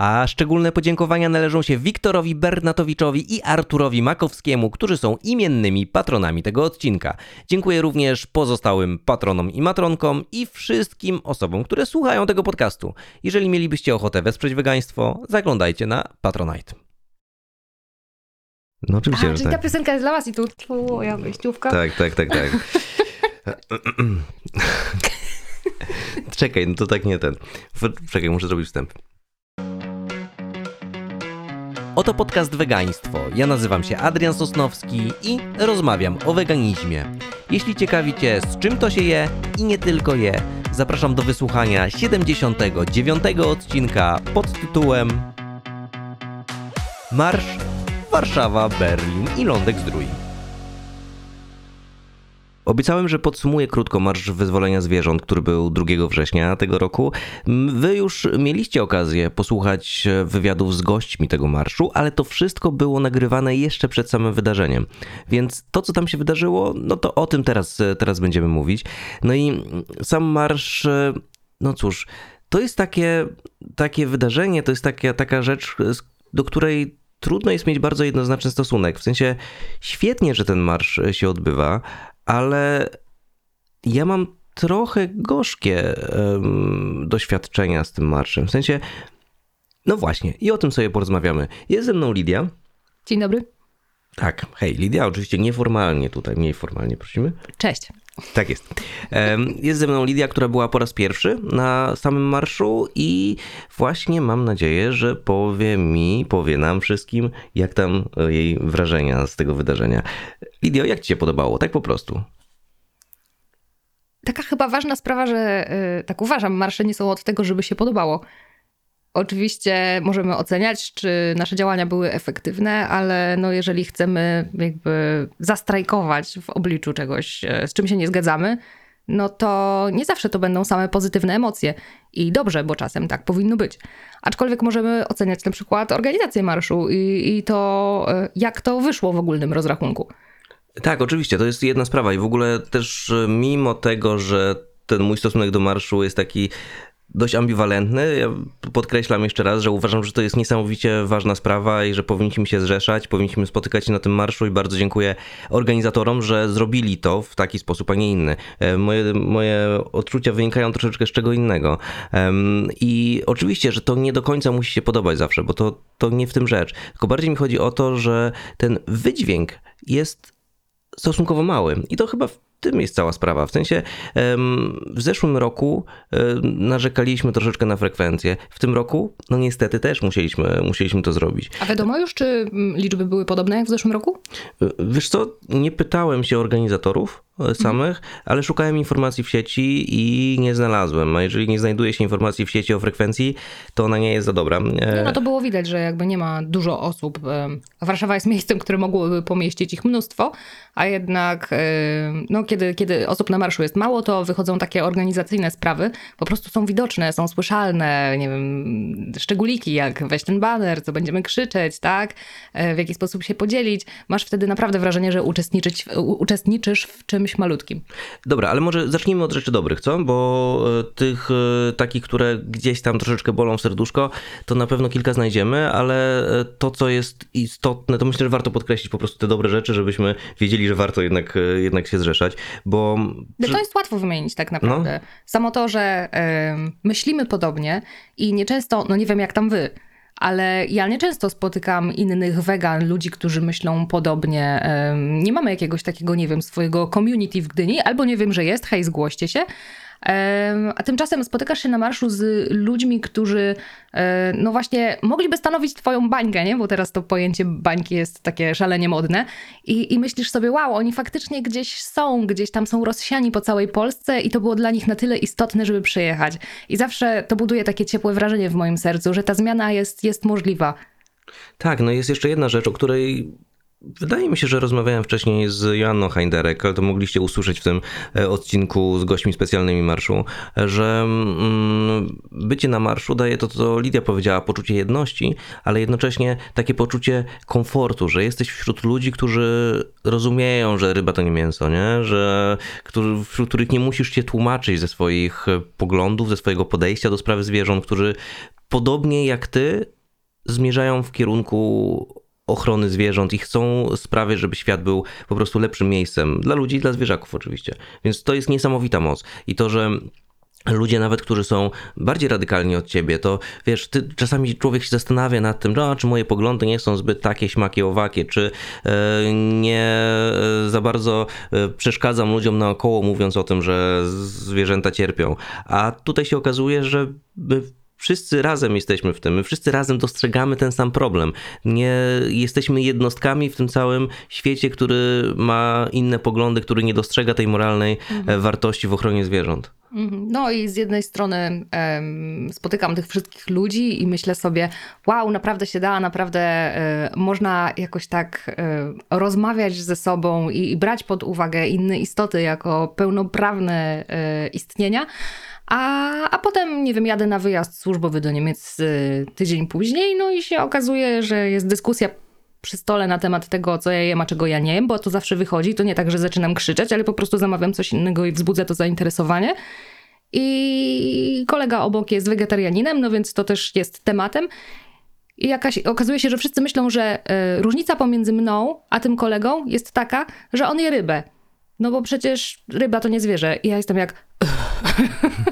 A szczególne podziękowania należą się Wiktorowi Bernatowiczowi i Arturowi Makowskiemu, którzy są imiennymi patronami tego odcinka. Dziękuję również pozostałym patronom i matronkom i wszystkim osobom, które słuchają tego podcastu. Jeżeli mielibyście ochotę wesprzeć wegaństwo, zaglądajcie na Patronite. No oczywiście, A, czyli tak. ta piosenka jest dla was i tu twoja wyjściówka. Tak, tak, tak, tak. Czekaj, no to tak nie ten. Czekaj, muszę zrobić wstęp. Oto podcast Wegaństwo. Ja nazywam się Adrian Sosnowski i rozmawiam o weganizmie. Jeśli ciekawi Cię, z czym to się je i nie tylko je, zapraszam do wysłuchania 79 odcinka pod tytułem Marsz Warszawa, Berlin i Lądek Zdrój. Obiecałem, że podsumuję krótko Marsz Wyzwolenia Zwierząt, który był 2 września tego roku. Wy już mieliście okazję posłuchać wywiadów z gośćmi tego marszu, ale to wszystko było nagrywane jeszcze przed samym wydarzeniem. Więc to, co tam się wydarzyło, no to o tym teraz, teraz będziemy mówić. No i sam marsz, e, no cóż, to jest takie, takie wydarzenie, to jest taka, taka rzecz, do której trudno jest mieć bardzo jednoznaczny stosunek. W sensie świetnie, że ten marsz się odbywa, ale ja mam trochę gorzkie em, doświadczenia z tym marszem. W sensie, no właśnie, i o tym sobie porozmawiamy. Jest ze mną Lidia. Dzień dobry. Tak, hej, Lidia, oczywiście nieformalnie tutaj, mniej formalnie prosimy. Cześć. Tak jest. Jest ze mną Lidia, która była po raz pierwszy na samym marszu i właśnie mam nadzieję, że powie mi, powie nam wszystkim, jak tam e, jej wrażenia z tego wydarzenia. Lidio, jak ci się podobało? Tak po prostu. Taka chyba ważna sprawa, że y, tak uważam, marsze nie są od tego, żeby się podobało. Oczywiście możemy oceniać, czy nasze działania były efektywne, ale no jeżeli chcemy jakby zastrajkować w obliczu czegoś, e, z czym się nie zgadzamy, no to nie zawsze to będą same pozytywne emocje. I dobrze, bo czasem tak powinno być. Aczkolwiek możemy oceniać na przykład organizację marszu i, i to, e, jak to wyszło w ogólnym rozrachunku. Tak, oczywiście, to jest jedna sprawa i w ogóle też e, mimo tego, że ten mój stosunek do marszu jest taki dość ambiwalentny, ja podkreślam jeszcze raz, że uważam, że to jest niesamowicie ważna sprawa i że powinniśmy się zrzeszać, powinniśmy spotykać się na tym marszu i bardzo dziękuję organizatorom, że zrobili to w taki sposób, a nie inny. E, Moje, moje odczucia wynikają troszeczkę z czego innego. I oczywiście, że to nie do końca musi się podobać zawsze, bo to, to nie w tym rzecz. Tylko bardziej mi chodzi o to, że ten wydźwięk jest stosunkowo mały. I to chyba w tym jest cała sprawa. W sensie w zeszłym roku narzekaliśmy troszeczkę na frekwencję. W tym roku, no niestety też musieliśmy, musieliśmy to zrobić. A wiadomo już, czy mm, liczby były podobne jak w zeszłym roku? Wiesz co, nie pytałem się organizatorów e, samych, ale szukałem informacji w sieci i nie znalazłem. A jeżeli nie znajduje się informacji w sieci o frekwencji, to ona nie jest za dobra. E, Nie, no to było widać, że jakby nie ma dużo osób. Warszawa jest miejscem, które mogłoby pomieścić ich mnóstwo, a jednak em, no, kiedy, kiedy osób na marszu jest mało, to wychodzą takie organizacyjne sprawy, po prostu są widoczne, są słyszalne, nie wiem, szczególiki jak weź ten baner, co będziemy krzyczeć, tak, E, w jaki sposób się podzielić. Masz wtedy naprawdę wrażenie, że uczestniczyć, uczestniczysz w czymś malutkim. Dobra, ale może zacznijmy od rzeczy dobrych, co? Bo e, tych e, takich, które gdzieś tam troszeczkę bolą serduszko, to na pewno kilka znajdziemy, ale to, co jest istotne, to myślę, że warto podkreślić po prostu te dobre rzeczy, żebyśmy wiedzieli, że warto jednak, e, jednak się zrzeszać, bo... No to jest łatwo wymienić tak naprawdę. Samo to, że em, myślimy podobnie i nieczęsto, no nie wiem jak tam wy, ale ja nieczęsto spotykam innych wegan, ludzi, którzy myślą podobnie. Em, nie mamy jakiegoś takiego, nie wiem, swojego community w Gdyni, albo nie wiem, że jest, hej, zgłoście się. A tymczasem spotykasz się na marszu z ludźmi, którzy e, no właśnie mogliby stanowić twoją bańkę, nie? Bo teraz to pojęcie bańki jest takie szalenie modne. I, I myślisz sobie, wow, oni faktycznie gdzieś są, gdzieś tam są rozsiani po całej Polsce i to było dla nich na tyle istotne, żeby przyjechać. I zawsze to buduje takie ciepłe wrażenie w moim sercu, że ta zmiana jest, jest możliwa. Tak, no jest jeszcze jedna rzecz, o której wydaje mi się, że rozmawiałem wcześniej z Joanną Heinderek, ale to mogliście usłyszeć w tym e, odcinku z gośćmi specjalnymi marszu, że mm, bycie na marszu daje to, co Lidia powiedziała, poczucie jedności, ale jednocześnie takie poczucie komfortu, że jesteś wśród ludzi, którzy rozumieją, że ryba to nie mięso, nie? Że, którzy, wśród których nie musisz się tłumaczyć ze swoich e, poglądów, ze swojego podejścia do sprawy zwierząt, którzy podobnie jak ty zmierzają w kierunku ochrony zwierząt i chcą sprawić, żeby świat był po prostu lepszym miejscem dla ludzi i dla zwierzaków oczywiście. Więc to jest niesamowita moc. I to, że ludzie nawet, którzy są bardziej radykalni od ciebie, to wiesz, ty, czasami człowiek się zastanawia nad tym, no, czy moje poglądy nie są zbyt takie śmakie, owakie, czy e, nie e, za bardzo e, przeszkadzam ludziom naokoło, mówiąc o tym, że zwierzęta cierpią. A tutaj się okazuje, że wszyscy razem jesteśmy w tym, my wszyscy razem dostrzegamy ten sam problem. Nie jesteśmy jednostkami w tym całym świecie, który ma inne poglądy, który nie dostrzega tej moralnej mhm. wartości w ochronie zwierząt. Mhm. No i z jednej strony um, spotykam tych wszystkich ludzi i myślę sobie, wow, naprawdę się da, naprawdę y, można jakoś tak y, rozmawiać ze sobą i, i, brać pod uwagę inne istoty jako pełnoprawne y, istnienia. A, a potem, nie wiem, jadę na wyjazd służbowy do Niemiec tydzień później, no i się okazuje, że jest dyskusja przy stole na temat tego, co ja jem, a czego ja nie jem, bo to zawsze wychodzi. To nie tak, że zaczynam krzyczeć, ale po prostu zamawiam coś innego i wzbudza to zainteresowanie. I kolega obok jest wegetarianinem, no więc to też jest tematem. I jakaś, okazuje się, że wszyscy myślą, że y, różnica pomiędzy mną a tym kolegą jest taka, że on je rybę. No bo przecież ryba to nie zwierzę. I ja jestem jak.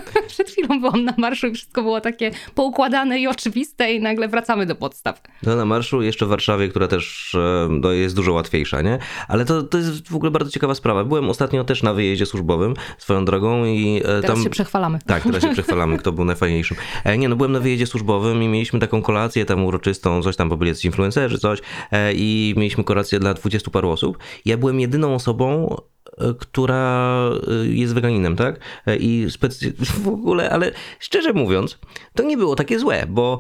Chwilą byłam na marszu i wszystko było takie poukładane i oczywiste, i nagle wracamy do podstaw. No na marszu jeszcze w Warszawie, która też no, jest dużo łatwiejsza, nie? Ale to, to jest w ogóle bardzo ciekawa sprawa. Byłem ostatnio też na wyjeździe służbowym swoją drogą i e, teraz tam. się przechwalamy. Tak, teraz się przechwalamy, kto był najfajniejszym. E, nie, no byłem na wyjeździe służbowym i mieliśmy taką kolację tam uroczystą, coś tam, bo byli jacyś influencerzy, coś. E, I mieliśmy kolację dla dwudziestu paru osób. Ja byłem jedyną osobą, która jest weganinem, tak? I specy... w ogóle, ale szczerze mówiąc, to nie było takie złe, bo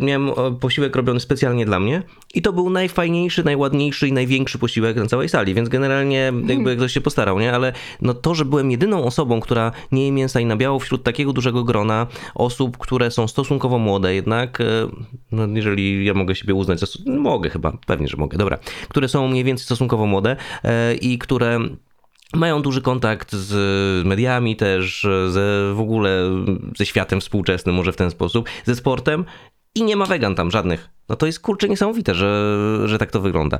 miałem posiłek robiony specjalnie dla mnie i to był najfajniejszy, najładniejszy i największy posiłek na całej sali, więc generalnie jakby hmm. ktoś się postarał, nie? Ale no to, że byłem jedyną osobą, która nie je mięsa i na biało wśród takiego dużego grona osób, które są stosunkowo młode jednak, e, no jeżeli ja mogę siebie uznać, mogę chyba, pewnie, że mogę, dobra, które są mniej więcej stosunkowo młode e, i które mają duży kontakt z mediami też, ze, w ogóle ze światem współczesnym, może w ten sposób, ze sportem i nie ma wegan tam żadnych. No to jest kurczę niesamowite, że, że tak to wygląda.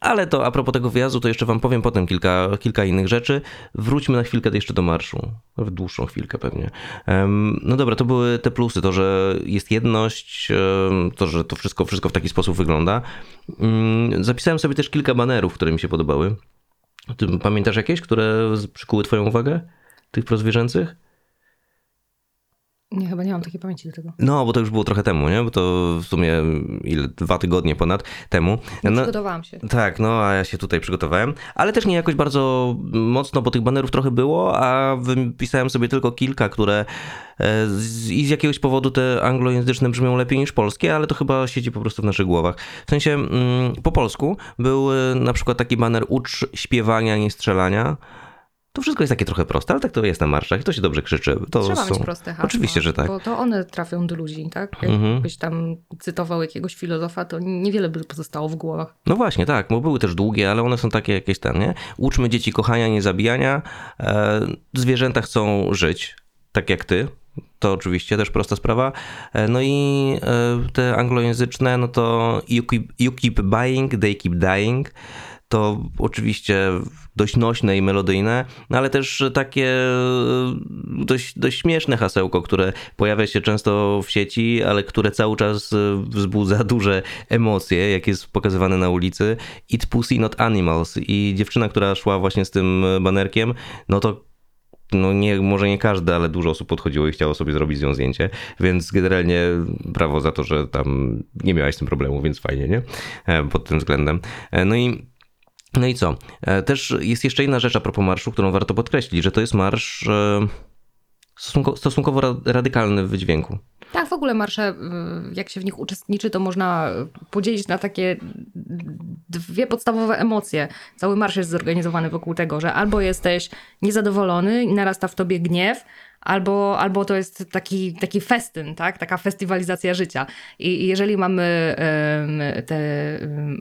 Ale to a propos tego wyjazdu, to jeszcze wam powiem potem kilka, kilka innych rzeczy. Wróćmy na chwilkę jeszcze do marszu. W dłuższą chwilkę pewnie. No dobra, to były te plusy, to, że jest jedność, to, że to wszystko, wszystko w taki sposób wygląda. Mm, zapisałem sobie też kilka banerów, które mi się podobały. Ty pamiętasz jakieś, które przykuły twoją uwagę? Tych prozwierzęcych? Nie, chyba nie mam takiej pamięci do tego. No, bo to już było trochę temu, nie? Bo to w sumie ile, dwa tygodnie ponad temu. No, przygotowałam się. Tak, no, a ja się tutaj przygotowałem. Ale też nie jakoś bardzo mocno, bo tych banerów trochę było, a wypisałem sobie tylko kilka, które e, z, i z jakiegoś powodu te anglojęzyczne brzmią lepiej niż polskie, ale to chyba siedzi po prostu w naszych głowach. W sensie mm, po polsku był e, na przykład taki baner ucz śpiewania, nie strzelania. To wszystko jest takie trochę proste, ale tak to jest na marszach i to się dobrze krzyczy. To Trzeba są... mieć proste hasła, Oczywiście, że tak. Bo to one trafią do ludzi, tak? Mhm. Jakbyś tam cytował jakiegoś filozofa, to niewiele by pozostało w głowach. No właśnie, tak, bo były też długie, ale one są takie jakieś ten, nie? Uczmy dzieci kochania, nie zabijania. E, zwierzęta chcą żyć, tak jak ty. To oczywiście też prosta sprawa. E, no i e, te anglojęzyczne, no to you keep, you keep buying, they keep dying to oczywiście dość nośne i melodyjne, no ale też takie e, dość, dość śmieszne hasełko, które pojawia się często w sieci, ale które cały czas e, wzbudza duże emocje, jak jest pokazywane na ulicy. Eat pussy, not animals. I dziewczyna, która szła właśnie z tym banerkiem, no to no nie, może nie każdy, ale dużo osób podchodziło i chciało sobie zrobić z nią zdjęcie, więc generalnie brawo za to, że tam nie miałaś z tym problemu, więc fajnie, nie? E, pod tym względem. No i no i co? E, też jest jeszcze inna rzecz a propos marszu, którą warto podkreślić, że to jest marsz e, stosunkowo radykalny w wydźwięku. Tak, w ogóle marsze, jak się w nich uczestniczy, to można podzielić na takie dwie podstawowe emocje. Cały marsz jest zorganizowany wokół tego, że albo jesteś niezadowolony i narasta w tobie gniew, albo, albo to jest taki, taki festyn, tak? taka festywalizacja życia. I, jeżeli mamy te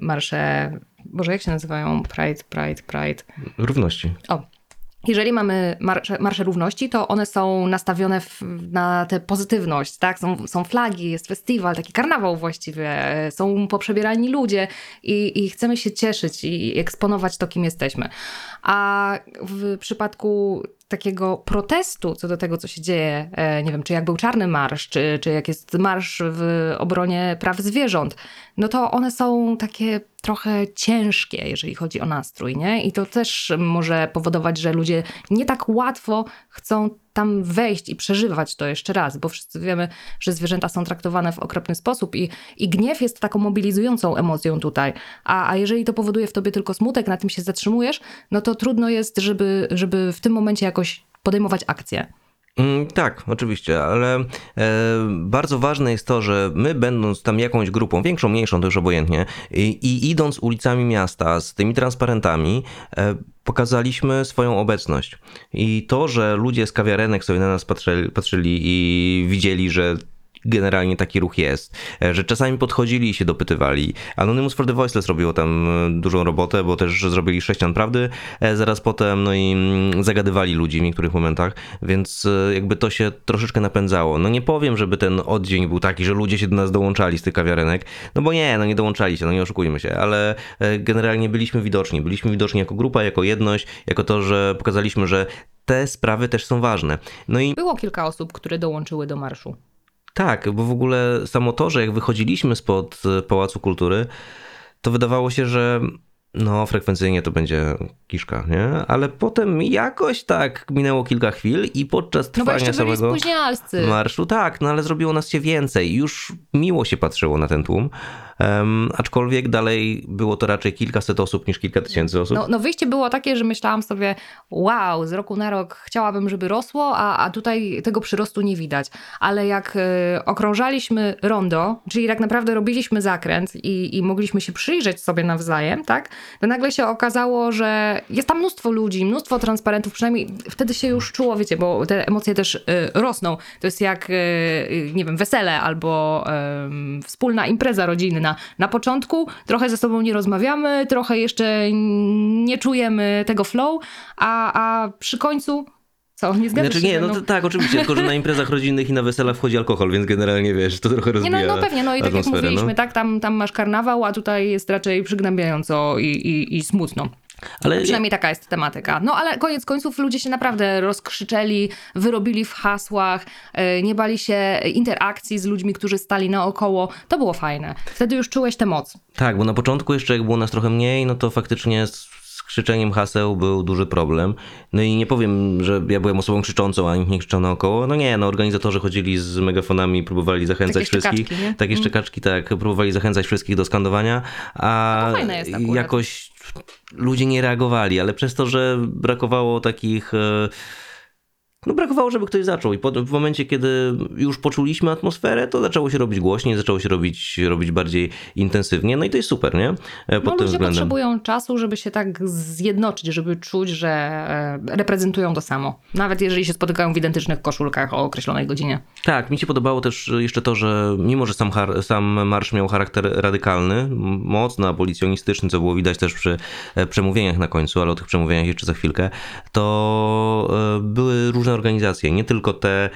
marsze Boże, jak się nazywają? Pride, Pride, Pride. Równości. O. jeżeli mamy marsze, marsze równości, to one są nastawione w, na tę pozytywność, tak? Są, są flagi, jest festiwal, taki karnawał właściwie, są poprzebierani ludzie i, i chcemy się cieszyć i eksponować to, kim jesteśmy. A w przypadku takiego protestu co do tego, co się dzieje, e, nie wiem, czy jak był czarny marsz, czy, czy jak jest marsz w obronie praw zwierząt, no to one są takie trochę ciężkie, jeżeli chodzi o nastrój, nie? I to też może powodować, że ludzie nie tak łatwo chcą tam wejść i przeżywać to jeszcze raz, bo wszyscy wiemy, że zwierzęta są traktowane w okropny sposób i, i gniew jest taką mobilizującą emocją tutaj. A, a jeżeli to powoduje w tobie tylko smutek, na tym się zatrzymujesz, no to trudno jest, żeby, żeby w tym momencie jakoś podejmować akcję. Mm, tak, oczywiście, ale e, bardzo ważne jest to, że my będąc tam jakąś grupą, większą, mniejszą, to już obojętnie, i, i idąc ulicami miasta z tymi transparentami, e, pokazaliśmy swoją obecność. I to, że ludzie z kawiarenek sobie na nas patrzyli, patrzyli i widzieli, że generalnie taki ruch jest, e, że czasami podchodzili i się dopytywali. Anonymous for the Voiceless robiło tam e, dużą robotę, bo też zrobili sześcian prawdy e, zaraz potem, no i mm, zagadywali ludzi w niektórych momentach, więc jakby to się troszeczkę napędzało. No nie powiem, żeby ten oddzień był taki, że ludzie się do nas dołączali z tych kawiarenek, no bo nie, no nie dołączali się, no nie oszukujmy się, ale generalnie byliśmy widoczni, byliśmy widoczni jako grupa, jako jedność, jako to, że pokazaliśmy, że te sprawy też są ważne. No i... Było kilka osób, które dołączyły do marszu. Tak, bo w ogóle samo to, że jak wychodziliśmy spod e, Pałacu Kultury, to wydawało się, że no, frekwencyjnie to będzie kiszka, nie? Ale potem jakoś tak minęło kilka chwil i podczas no trwania no samego marszu, tak, no ale zrobiło nas się więcej. Już miło się patrzyło na ten tłum. Um, aczkolwiek dalej było to raczej kilkaset osób niż kilka tysięcy osób. No, no wyjście było takie, że myślałam sobie, wow, z roku na rok chciałabym, żeby rosło, a, a tutaj tego przyrostu nie widać. Ale jak y, okrążaliśmy rondo, czyli tak naprawdę robiliśmy zakręt i, i mogliśmy się przyjrzeć sobie nawzajem, tak, to nagle się okazało, że jest tam mnóstwo ludzi, mnóstwo transparentów, przynajmniej wtedy się już czuło, wiecie, bo te emocje też y, rosną. To jest jak, y, nie wiem, wesele albo wspólna impreza rodzinna na, na początku trochę ze sobą nie rozmawiamy, trochę jeszcze nie czujemy tego flow, a, a przy końcu co, nie zgadzasz znaczy, się? Nie, no to, tak, oczywiście, tylko że na imprezach rodzinnych i na weselach wchodzi alkohol, więc generalnie wiesz, to trochę rozbija Nie, no, no pewnie, no i tak jak mówiliśmy, no. tak, tam, tam masz karnawał, a tutaj jest raczej przygnębiająco i, i, i smutno. Ale... Przynajmniej taka jest tematyka. No ale koniec końców ludzie się naprawdę rozkrzyczeli, wyrobili w hasłach, e, nie bali się interakcji z ludźmi, którzy stali naokoło. To było fajne. Wtedy już czułeś tę moc. Tak, bo na początku jeszcze jak było nas trochę mniej, no to faktycznie krzyczeniem haseł był duży problem. No i nie powiem, że ja byłem osobą krzyczącą, a nikt nie krzyczał naokoło. No nie, no organizatorzy chodzili z megafonami, próbowali zachęcać Takie wszystkich. Takie Takie mm. szczekaczki, tak, próbowali zachęcać wszystkich do skandowania, a no jakoś ludzie nie reagowali, ale przez to, że brakowało takich e, no brakowało, żeby ktoś zaczął. I po, w momencie, kiedy już poczuliśmy atmosferę, to zaczęło się robić głośniej, zaczęło się robić, robić bardziej intensywnie. No i to jest super, nie? E, pod no, ludzie względem. potrzebują czasu, żeby się tak zjednoczyć, żeby czuć, że e, reprezentują to samo. Nawet jeżeli się spotykają w identycznych koszulkach o określonej godzinie. Tak, mi się podobało też jeszcze to, że mimo, że sam, sam marsz miał charakter radykalny, mocno abolicjonistyczny, co było widać też przy e, przemówieniach na końcu, ale o tych przemówieniach jeszcze za chwilkę, to były różne różne organizacje, nie tylko te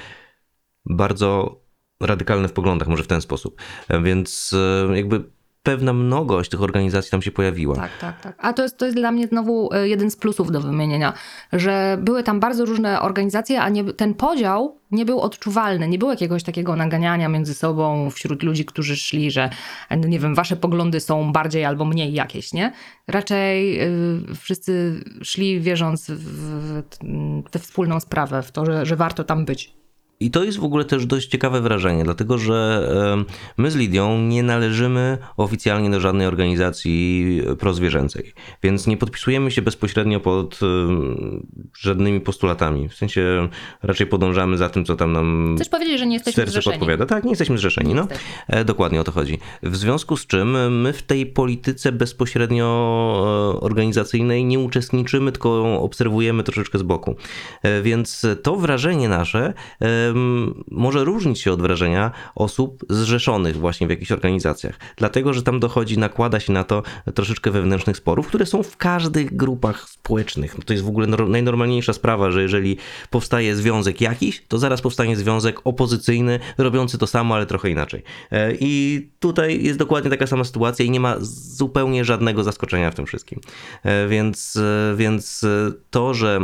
bardzo radykalne w poglądach, może w ten sposób. Więc e, jakby pewna mnogość tych organizacji tam się pojawiła. Tak, tak, tak. A to jest, to jest dla mnie znowu e, jeden z plusów do wymienienia, że były tam bardzo różne organizacje, a nie, ten podział nie był odczuwalny. Nie było jakiegoś takiego naganiania między sobą wśród ludzi, którzy szli, że e, no nie wiem, wasze poglądy są bardziej albo mniej jakieś, nie? Raczej yy, wszyscy szli wierząc w tę wspólną sprawę, w to, że, że warto tam być. I to jest w ogóle też dość ciekawe wrażenie, dlatego że my z Lidią nie należymy oficjalnie do żadnej organizacji prozwierzęcej, więc nie podpisujemy się bezpośrednio pod żadnymi postulatami. W sensie raczej podążamy za tym, co tam nam Chcesz powiedzieć, że nie jesteśmy serce zrzeszeni. podpowiada. Tak, nie jesteśmy zrzeszeni. No. E, dokładnie o to chodzi. W związku z czym my w tej polityce bezpośrednio e, organizacyjnej nie uczestniczymy, tylko obserwujemy troszeczkę z boku. E, więc to wrażenie nasze może różnić się od wrażenia osób zrzeszonych właśnie w jakichś organizacjach. Dlatego, że tam dochodzi, nakłada się na to troszeczkę wewnętrznych sporów, które są w każdych grupach społecznych. No to jest w ogóle nor- najnormalniejsza sprawa, że jeżeli powstaje związek jakiś, to zaraz powstanie związek opozycyjny, robiący to samo, ale trochę inaczej. E, I tutaj jest dokładnie taka sama sytuacja i nie ma zupełnie żadnego zaskoczenia w tym wszystkim. E, Więc, e, więc to, że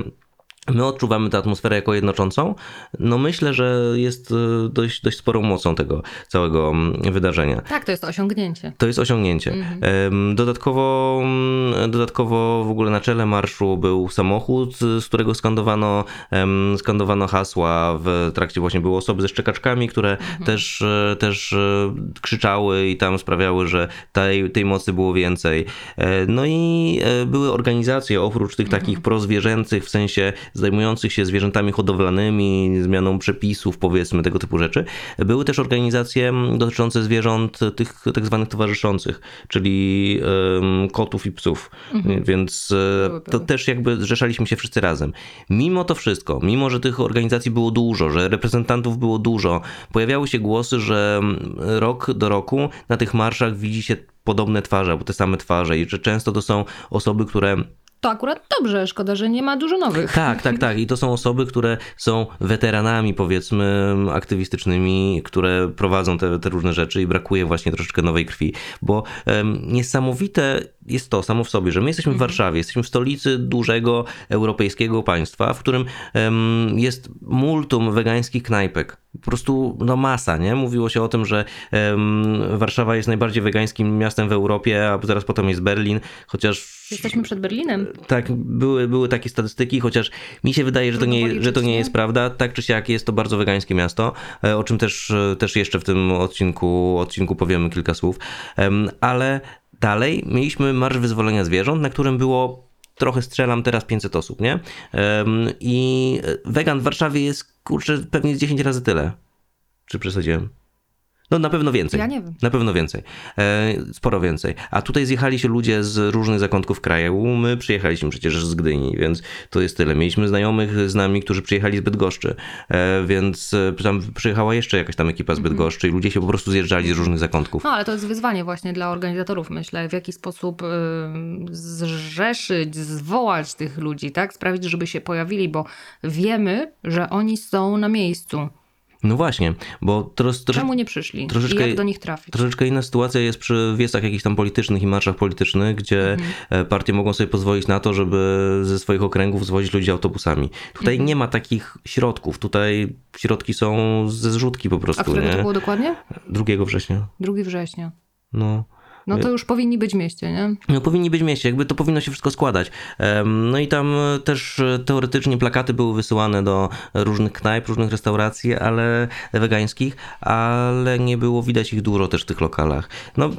my odczuwamy tę atmosferę jako jednoczącą, no myślę, że jest e, dość, dość sporą mocą tego całego mm, wydarzenia. Tak, to jest osiągnięcie. To jest osiągnięcie. Em, Dodatkowo, mm, dodatkowo w ogóle na czele marszu był samochód, z którego skandowano, skandowano hasła. W trakcie właśnie były osoby ze szczekaczkami, które też, e, też e, krzyczały i tam sprawiały, że tej, tej mocy było więcej. No i były organizacje oprócz tych takich prozwierzęcych, w sensie zajmujących się zwierzętami hodowlanymi, zmianą przepisów, powiedzmy, tego typu rzeczy. Były też organizacje dotyczące zwierząt tych tak zwanych towarzyszących, czyli em, kotów i psów. Więc e, to też jakby zrzeszaliśmy się wszyscy razem. Mimo to wszystko, mimo że tych organizacji było dużo, że reprezentantów było dużo, pojawiały się głosy, że rok do roku na tych marszach widzi się podobne twarze, albo te same twarze i że często to są osoby, które To akurat dobrze, szkoda, że nie ma dużo nowych. tak, tak, tak. I to są osoby, które są weteranami, powiedzmy, aktywistycznymi, które prowadzą te, te różne rzeczy i brakuje właśnie troszeczkę nowej krwi. Bo em, niesamowite jest to samo w sobie, że my jesteśmy w Warszawie, jesteśmy w stolicy dużego europejskiego państwa, w którym em, jest multum wegańskich knajpek. Po prostu no masa, nie? Mówiło się o tym, że em, Warszawa jest najbardziej wegańskim miastem w Europie, a zaraz potem jest Berlin, chociaż Jesteśmy przed Berlinem. tak, były, były takie statystyki, chociaż mi się wydaje, że to, nie, że to nie jest prawda. Tak czy siak jest to bardzo wegańskie miasto, e, o czym też, e, też jeszcze w tym odcinku, odcinku powiemy kilka słów. Em, Ale dalej mieliśmy Marsz Wyzwolenia Zwierząt, na którym było trochę strzelam teraz 500 osób, nie? I wegan w Warszawie jest, kurczę, pewnie z 10 razy tyle. Czy przesadziłem? No na pewno więcej. Ja nie wiem. Na pewno więcej. E, sporo więcej. A tutaj zjechali się ludzie z różnych zakątków kraju. My przyjechaliśmy przecież z Gdyni, więc to jest tyle. Mieliśmy znajomych z nami, którzy przyjechali z Bydgoszczy, e, więc e, tam przyjechała jeszcze jakaś tam ekipa z Bydgoszczy i ludzie się po prostu zjeżdżali z różnych zakątków. No ale to jest wyzwanie właśnie dla organizatorów, myślę, w jaki sposób y, zrzeszyć, zwołać tych ludzi, tak? Sprawić, żeby się pojawili, bo wiemy, że oni są na miejscu. No właśnie, bo trosze, Czemu nie przyszli? troszeczkę- I jak do nich trafić? troszeczkę inna sytuacja jest przy wjezdach jakichś tam politycznych i marszach politycznych, gdzie e, partie mogą sobie pozwolić na to, żeby ze swoich okręgów zwozić ludzi autobusami. Tutaj nie ma takich środków. Tutaj środki są ze zrzutki po A prostu, którego to nie? było dokładnie? 2 września. 2 września. No. No to już powinni być w mieście, nie? No powinni być w mieście, jakby to powinno się wszystko składać. No i tam e, też e, teoretycznie plakaty były wysyłane do różnych knajp, różnych restauracji, ale wegańskich, ale nie było widać ich dużo też w tych lokalach. No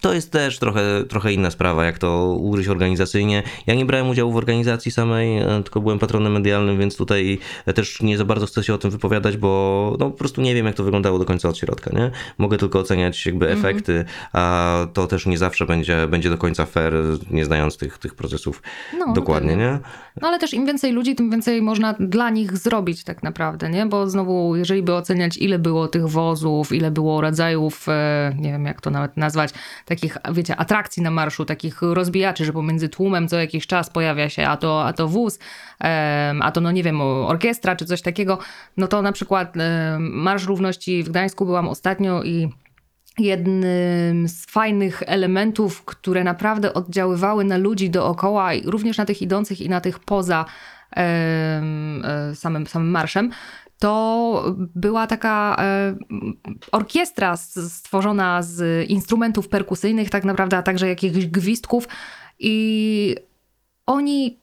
to jest też trochę, trochę inna sprawa, jak to ugryźć organizacyjnie. Ja nie brałem udziału w organizacji samej, e, tylko byłem patronem medialnym, więc tutaj też nie za bardzo chcę się o tym wypowiadać, bo no, po prostu nie wiem, jak to wyglądało do końca od środka, nie? Mogę tylko oceniać jakby efekty, a to też nie zawsze będzie, będzie do końca fair, nie znając tych, tych procesów No, dokładnie, pewnie. nie? No ale też im więcej ludzi, tym więcej można dla nich zrobić tak naprawdę, nie? Bo znowu, jeżeli by oceniać, ile było tych wozów, ile było rodzajów, e, nie wiem jak to nawet nazwać, takich, wiecie, atrakcji na marszu, takich rozbijaczy, że pomiędzy tłumem co jakiś czas pojawia się a to, a to wóz, a to no nie wiem, orkiestra czy coś takiego, no to na przykład Marsz Równości w Gdańsku byłam ostatnio i jednym z fajnych elementów, które naprawdę oddziaływały na ludzi dookoła, również na tych idących i na tych poza e, samym, samym marszem, to była taka e, orkiestra stworzona z instrumentów perkusyjnych, tak naprawdę, a także jakichś gwizdków. I oni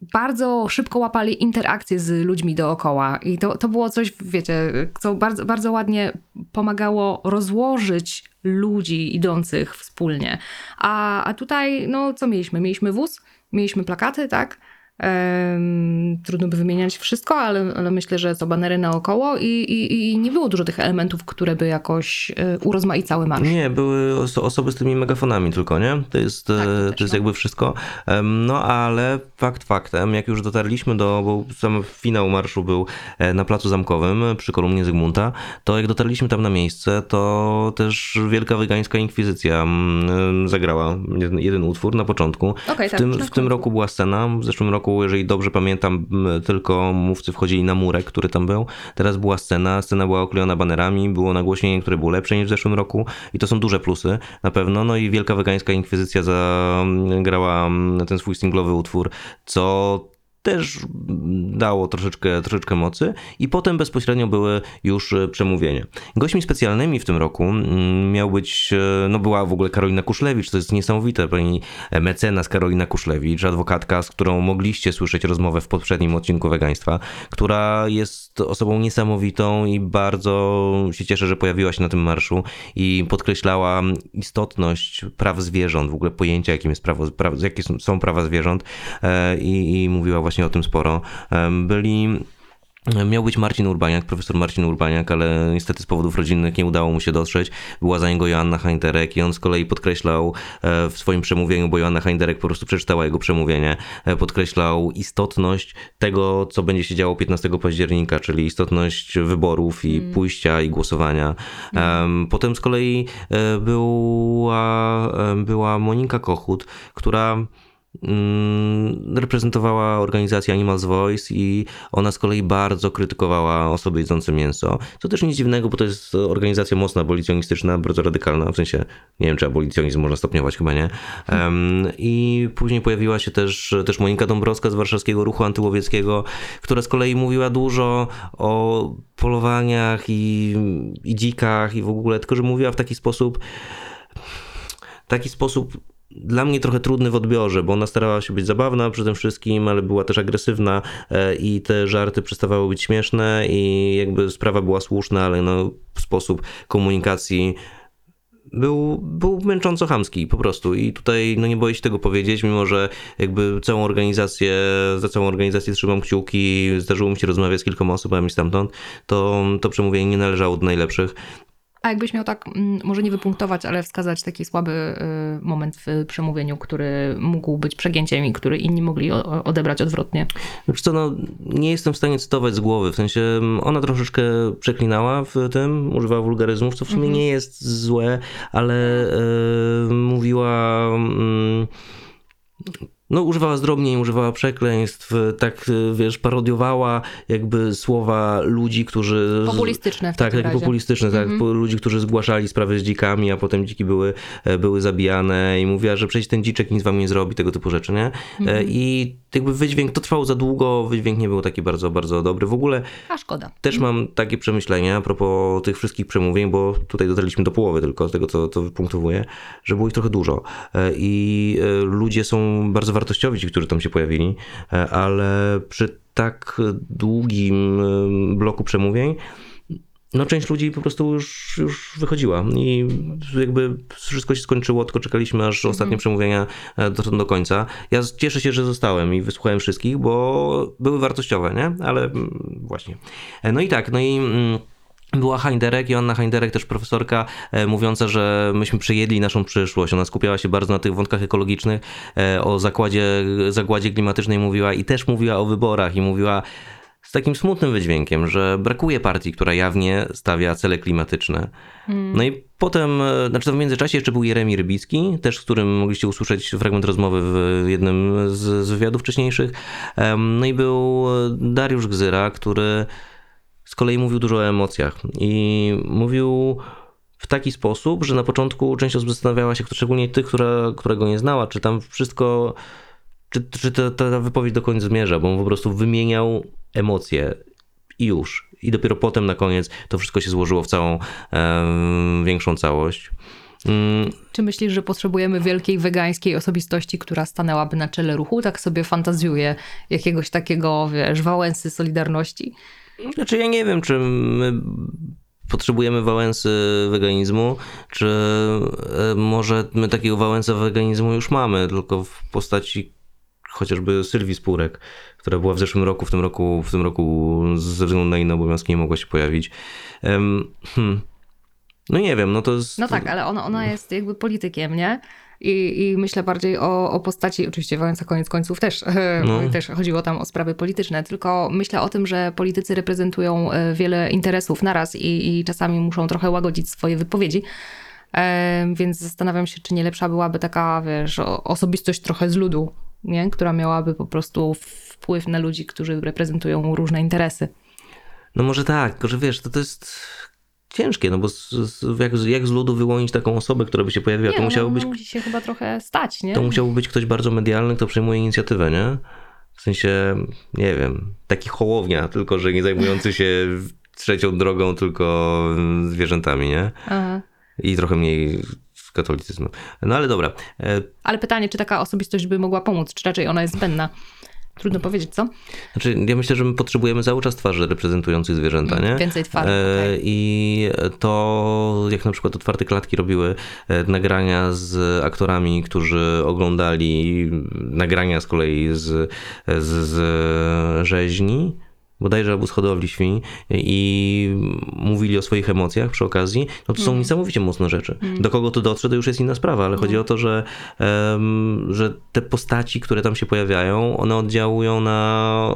bardzo szybko łapali interakcje z ludźmi dookoła. I to, to było coś, wiecie, co bardzo, bardzo ładnie pomagało rozłożyć ludzi idących wspólnie. A, a tutaj, no co mieliśmy? Mieliśmy wóz, mieliśmy plakaty, tak? Trudno by wymieniać wszystko, ale, ale myślę, że to banery naokoło i, i, i nie było dużo tych elementów, które by jakoś e, urozmaicały marsz. Nie, były oso- osoby z tymi megafonami tylko, nie? To jest, Tak, to e, też, jest no. jakby wszystko. No ale fakt faktem, jak już dotarliśmy do, bo sam finał marszu był e, na Placu Zamkowym przy kolumnie Zygmunta, to jak dotarliśmy tam na miejsce, to też Wielka Wegańska Inkwizycja mm, zagrała jeden, jeden utwór na początku. Okej, w tak, tym, w tym roku była scena, w zeszłym roku, jeżeli dobrze pamiętam, tylko mówcy wchodzili na murek, który tam był. Teraz była scena, scena była oklejona banerami, było nagłośnienie, które było lepsze niż w zeszłym roku i to są duże plusy na pewno. No i Wielka Wegańska Inkwizycja zagrała ten swój singlowy utwór, co też dało troszeczkę, troszeczkę mocy i potem bezpośrednio były już e, przemówienia. Gośćmi specjalnymi w tym roku mm, miał być, e, no była w ogóle Karolina Kuszlewicz, to jest niesamowite, pani mecenas Karolina Kuszlewicz, adwokatka, z którą mogliście słyszeć rozmowę w poprzednim odcinku Wegaństwa, która jest osobą niesamowitą i bardzo się cieszę, że pojawiła się na tym marszu i podkreślała istotność praw zwierząt, w ogóle pojęcia, jakim jest prawo, pra, jakie są- prawa zwierząt e, i, i mówiła właśnie o tym sporo. Byli Miał być Marcin Urbaniak, profesor Marcin Urbaniak, ale niestety z powodów rodzinnych nie udało mu się dotrzeć. Była za niego Joanna Heinterek i on z kolei podkreślał e, w swoim przemówieniu, bo Joanna Heinterek po prostu przeczytała jego przemówienie, e, podkreślał istotność tego, co będzie się działo 15 października, czyli istotność wyborów i pójścia i głosowania. Em, Potem z kolei e, była, była Monika Kochut, która mm, reprezentowała organizację Animals Voice i ona z kolei bardzo krytykowała osoby jedzące mięso. Co też nic dziwnego, bo to jest organizacja mocno abolicjonistyczna, bardzo radykalna, w sensie nie wiem, czy abolicjonizm można stopniować, chyba nie. Em, I później pojawiła się też, też Monika Dąbrowska z warszawskiego ruchu antyłowieckiego, która z kolei mówiła dużo o polowaniach i, i dzikach i w ogóle, tylko że mówiła w taki sposób, taki sposób dla mnie trochę trudny w odbiorze, bo ona starała się być zabawna przy tym wszystkim, ale była też agresywna e, i te żarty przestawały być śmieszne i jakby sprawa była słuszna, ale no sposób komunikacji był, był męcząco chamski po prostu i tutaj no nie boję się tego powiedzieć, mimo że jakby całą organizację, za całą organizację trzymam kciuki, zdarzyło mi się rozmawiać z kilkoma osobami stamtąd, to to przemówienie nie należało do najlepszych. A jakbyś miał tak, mm, może nie wypunktować, ale wskazać taki słaby y, moment w przemówieniu, który mógł być przegięciem i który inni mogli odebrać odwrotnie. Wiesz co, no, nie jestem w stanie cytować z głowy, w sensie mm, ona troszeczkę przeklinała w tym, używała wulgaryzmów, co w sumie nie jest złe, ale e, mówiła... Mm, no, używała zdrobnień, używała przekleństw, tak, e, wiesz, parodiowała jakby słowa ludzi, którzy... Populistyczne w Tak, takie populistyczne, tak. po- Ludzi, którzy zgłaszali sprawy z dzikami, a potem dziki były, e, były zabijane i mówiła, że przecież ten dziczek nic wam nie zrobi, tego typu rzeczy, nie? E, I jakby wydźwięk, to trwało za długo, wydźwięk nie był taki bardzo, bardzo dobry. W ogóle A szkoda. też mam takie przemyślenia a propos tych wszystkich przemówień, bo tutaj dotarliśmy do połowy tylko z tego, co, co wypunktowuję, że było ich trochę dużo. E, I ludzie są bardzo wartościowi, ci, którzy tam się pojawili, e, ale przy tak długim e, bloku przemówień no część ludzi po prostu już, już wychodziła i jakby wszystko się skończyło, tylko czekaliśmy aż ostatnie przemówienia e, do, do końca. Ja cieszę się, że zostałem i wysłuchałem wszystkich, bo były wartościowe, nie? Ale mm, właśnie. No i tak, no i... była Heinderek, Joanna Heinderek, też profesorka, e, mówiąca, że myśmy przejedli naszą przyszłość. Ona skupiała się bardzo na tych wątkach ekologicznych, e, o zakładzie, zagładzie klimatycznej mówiła i też mówiła o wyborach i mówiła z takim smutnym wydźwiękiem, że brakuje partii, która jawnie stawia cele klimatyczne. No i potem, e, znaczy w międzyczasie jeszcze był Jeremi Rybicki, też z którym mogliście usłyszeć fragment rozmowy w jednym z, z wywiadów wcześniejszych. No i był Dariusz Gzyra, który z kolei mówił dużo o emocjach i mówił w taki sposób, że na początku część osób zastanawiała się, szczególnie tych, która, która go nie znała, czy tam wszystko, czy, czy ta, ta wypowiedź do końca zmierza, bo on po prostu wymieniał emocje i już. I dopiero potem na koniec to wszystko się złożyło w całą większą całość. Mm, Czy myślisz, że potrzebujemy wielkiej wegańskiej osobistości, która stanęłaby na czele ruchu? Tak sobie fantazjuję jakiegoś takiego, wiesz, Wałęsy Solidarności. Znaczy ja nie wiem, czy my potrzebujemy Wałęsy weganizmu, czy e, może my takiego Wałęsa weganizmu już mamy, tylko w postaci chociażby Sylwii Spurek, która była w zeszłym roku, w tym roku, w tym roku ze względu na inne obowiązki nie mogła się pojawić. Hmm. No nie wiem, no to jest... No tak, ale ona, ona jest jakby politykiem, nie? I, I myślę bardziej o, o postaci, oczywiście Wałęsa koniec końców też, no. też chodziło tam o sprawy polityczne, tylko myślę o tym, że politycy reprezentują e, wiele interesów naraz i, i czasami muszą trochę łagodzić swoje wypowiedzi. E, więc zastanawiam się, czy nie lepsza byłaby taka, wiesz, osobistość trochę z ludu, nie? która miałaby po prostu wpływ na ludzi, którzy reprezentują różne interesy. No może tak, tylko że wiesz, to, to jest ciężkie, no bo z, z, jak, jak, z ludu wyłonić taką osobę, która by się pojawiła, nie, to no, musiało być... musi się chyba trochę stać, nie? To musiałby być ktoś bardzo medialny, kto przejmuje inicjatywę, nie? W sensie, nie wiem, taki hołownia, tylko że nie zajmujący się trzecią drogą, tylko zwierzętami, nie? Aha. I trochę mniej katolicyzmem. No ale dobra. E, ale pytanie, czy taka osobistość by mogła pomóc, czy raczej ona jest zbędna? Trudno powiedzieć, co? Znaczy, ja myślę, że my potrzebujemy cały czas twarzy reprezentujących zwierzęta, mm, nie? Więcej twarzy. E, okay. I to, jak na przykład otwarte klatki robiły e, nagrania z aktorami, którzy oglądali nagrania z kolei z, z, z rzeźni, bodajże albo z hodowli świń i mówili o swoich emocjach przy okazji, no to są mm. niesamowicie mocne rzeczy. Mm. Do kogo to dotrze, to już jest inna sprawa, ale mm. chodzi o to, że, um, że te postaci, które tam się pojawiają, one oddziałują na,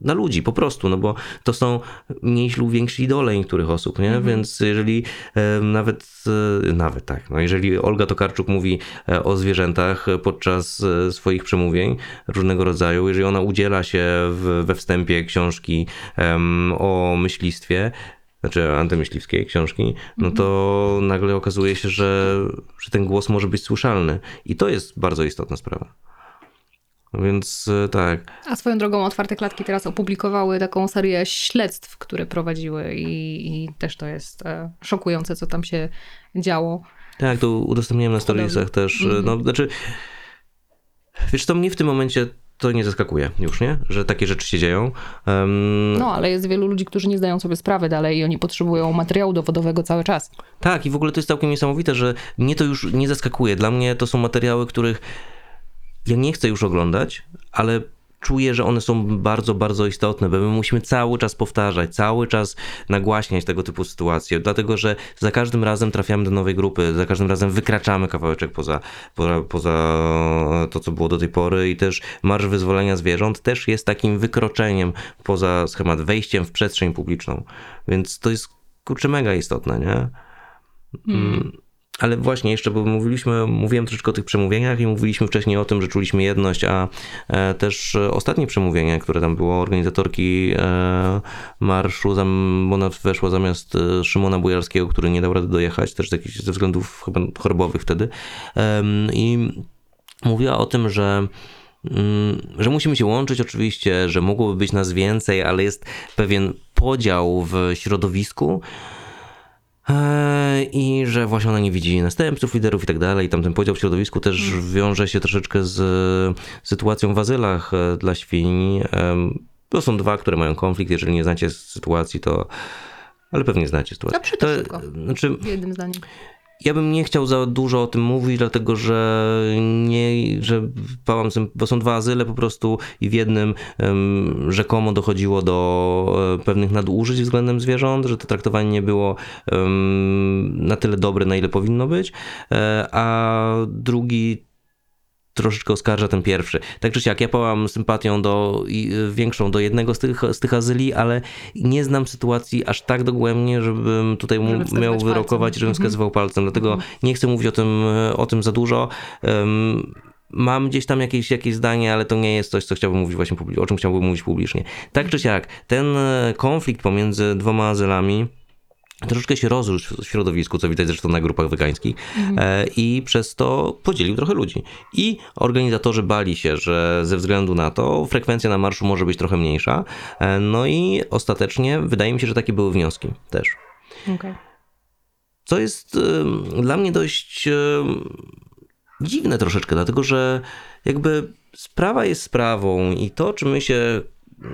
na ludzi po prostu, no bo to są mniejsi lub więksi idole niektórych osób, nie? -hmm. Więc jeżeli um, nawet, e, nawet tak, no jeżeli Olga Tokarczuk mówi e, o zwierzętach podczas e, swoich przemówień różnego rodzaju, jeżeli ona udziela się w, we wstępie książki o myślistwie, znaczy antymyśliwskiej książki, no to mhm. nagle okazuje się, że, że ten głos może być słyszalny. I to jest bardzo istotna sprawa. Więc e, tak. A swoją drogą otwarte klatki teraz opublikowały taką serię śledztw, które prowadziły i, i też to jest e, szokujące, co tam się działo. Tak, to udostępniłem na storiesach też. -hmm. No, znaczy, wiesz, to mnie w tym momencie to nie zaskakuje już, nie? Że takie rzeczy się dzieją. Um... No, ale jest wielu ludzi, którzy nie zdają sobie sprawy dalej i oni potrzebują materiału dowodowego cały czas. Tak, i w ogóle to jest całkiem niesamowite, że mnie to już nie zaskakuje. Dla mnie to są materiały, których ja nie chcę już oglądać, ale czuję, że one są bardzo, bardzo istotne, bo my musimy cały czas powtarzać, cały czas nagłaśniać tego typu sytuacje, dlatego że za każdym razem trafiamy do nowej grupy, za każdym razem wykraczamy kawałeczek poza, poza, poza to, co było do tej pory i też Marsz Wyzwolenia Zwierząt też jest takim wykroczeniem poza schemat, wejściem w przestrzeń publiczną, więc to jest kurczę mega istotne, nie? Mm. Ale właśnie jeszcze, bo mówiliśmy, mówiłem troszeczkę o tych przemówieniach i mówiliśmy wcześniej o tym, że czuliśmy jedność, a e, też ostatnie przemówienie, które tam było, organizatorki e, marszu, ona weszła zamiast e, Szymona Bujarskiego, który nie dał rady dojechać, też ze względów chyba chorobowych wtedy. I mówiła o tym, że mm, że musimy się łączyć oczywiście, że mogłoby być nas więcej, ale jest pewien podział w środowisku, i że właśnie ona nie widzi następców, liderów i tak dalej. Tam ten podział w środowisku też mm. wiąże się troszeczkę z sytuacją w azylach e, dla świń. To są dwa, które mają konflikt. Jeżeli nie znacie sytuacji, to. Ale pewnie znacie sytuację. To, to szybko. Znaczy, w jednym zdaniu. Ja bym nie chciał za dużo o tym mówić, dlatego że nie, że pałam, bo są dwa azyle po prostu i w jednym um, rzekomo dochodziło do um, pewnych nadużyć względem zwierząt, że to traktowanie nie było um, na tyle dobre, na ile powinno być, e, a drugi troszeczkę oskarża ten pierwszy. Tak czy siak, ja pałam sympatią do, i, większą do jednego z tych, z tych azyli, ale nie znam sytuacji aż tak dogłębnie, żebym tutaj żeby miał wyrokować, palcem. żebym mhm. wskazywał palcem. Dlatego mhm. nie chcę mówić o tym, o tym za dużo. Um, mam gdzieś tam jakieś, jakieś zdanie, ale to nie jest coś, co chciałbym mówić właśnie, o czym chciałbym mówić publicznie. Tak czy siak, ten e, konflikt pomiędzy dwoma azylami, troszeczkę się rozrósł w środowisku, co widać zresztą na grupach wegańskich mhm. i przez to podzielił trochę ludzi. I organizatorzy bali się, że ze względu na to frekwencja na marszu może być trochę mniejsza. E, no i ostatecznie wydaje mi się, że takie były wnioski też. Okay. Co jest dla mnie dość dziwne troszeczkę, dlatego że jakby sprawa jest sprawą i to, czy my się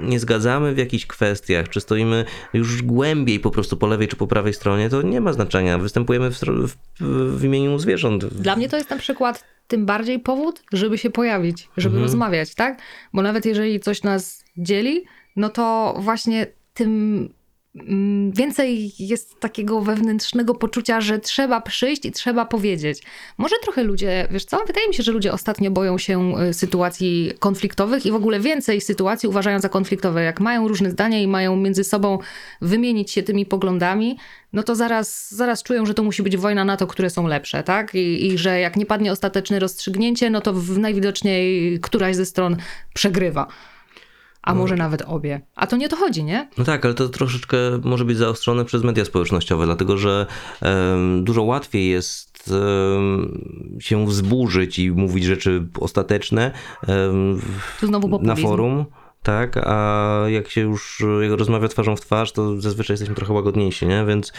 nie zgadzamy w jakichś kwestiach, czy stoimy już głębiej po prostu po lewej czy po prawej stronie, to nie ma znaczenia. Występujemy w, w, w imieniu zwierząt. Dla mnie to jest na przykład tym bardziej powód, żeby się pojawić, żeby Mhm. rozmawiać, tak? Bo nawet jeżeli coś nas dzieli, no to właśnie tym więcej jest takiego wewnętrznego poczucia, że trzeba przyjść i trzeba powiedzieć. Może trochę ludzie, wiesz co, wydaje mi się, że ludzie ostatnio boją się y, sytuacji konfliktowych i w ogóle więcej sytuacji uważają za konfliktowe. Jak mają różne zdania i mają między sobą wymienić się tymi poglądami, no to zaraz, zaraz czują, że to musi być wojna na to, które są lepsze, tak? I, I że jak nie padnie ostateczne rozstrzygnięcie, no to w najwidoczniej któraś ze stron przegrywa. A może nawet obie. A to nie to chodzi, nie? No tak, ale to troszeczkę może być zaostrzone przez media społecznościowe, dlatego że em, dużo łatwiej jest em, się wzburzyć i mówić rzeczy ostateczne Tu znowu na forum. Tak, a jak się już jak rozmawia twarzą w twarz, to zazwyczaj jesteśmy trochę łagodniejsi, nie? Więc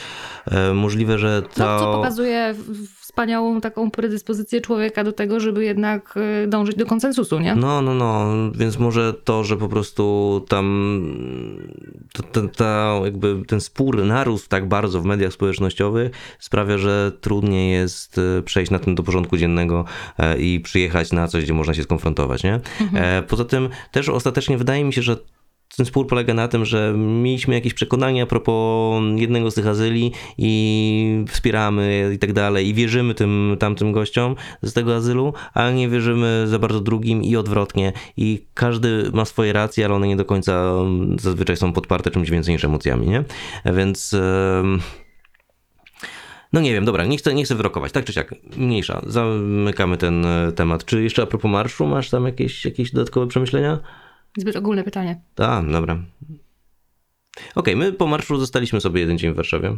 e, możliwe, że to. No, co pokazuje w- wspaniałą taką predyspozycję człowieka do tego, żeby jednak y, dążyć do konsensusu, nie? No, no, no, więc może to, że po prostu tam to jakby ten spór narósł tak bardzo w mediach społecznościowych sprawia, że trudniej jest e, przejść na tym do porządku dziennego e, i przyjechać na coś, gdzie można się skonfrontować, nie? E, Poza tym też ostatecznie wydaje mi się, że ten spór polega na tym, że mieliśmy jakieś przekonania a propos jednego z tych azyli i wspieramy i tak dalej i wierzymy tym tamtym gościom z tego azylu, a nie wierzymy za bardzo drugim i odwrotnie. I każdy ma swoje racje, ale one nie do końca mm, zazwyczaj są podparte czymś więcej niż emocjami, nie? Więc... no nie wiem, dobra, nie chcę, nie chcę wyrokować, tak czy siak, mniejsza, zamykamy ten e, temat. Czy jeszcze a propos marszu, masz tam jakieś, jakieś dodatkowe przemyślenia? Zbyt ogólne pytanie. A, dobra. Okej, my po marszu zostaliśmy sobie jeden dzień w Warszawie.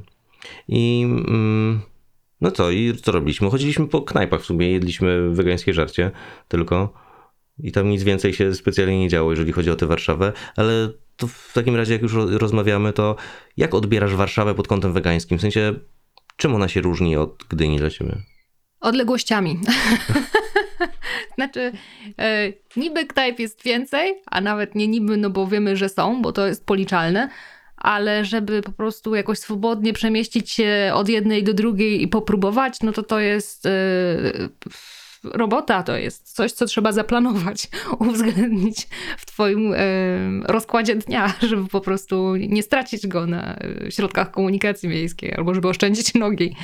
I mm, no co, i co robiliśmy? Chodziliśmy po knajpach w sumie, jedliśmy wegańskie żarcie tylko. I tam nic więcej się specjalnie nie działo, jeżeli chodzi o tę Warszawę, ale to w takim razie, jak już ro- rozmawiamy, to jak odbierasz Warszawę pod kątem wegańskim? W sensie, czym ona się różni od Gdyni dla ciebie? Odległościami. znaczy, e, niby knajp jest więcej, a nawet nie niby, no bo wiemy, że są, bo to jest policzalne, ale żeby po prostu jakoś swobodnie przemieścić się od jednej do drugiej i popróbować, no to to jest e, robota, to jest coś, co trzeba zaplanować, uwzględnić w twoim e, rozkładzie dnia, żeby po prostu nie stracić go na e, środkach komunikacji miejskiej, albo żeby oszczędzić nogi.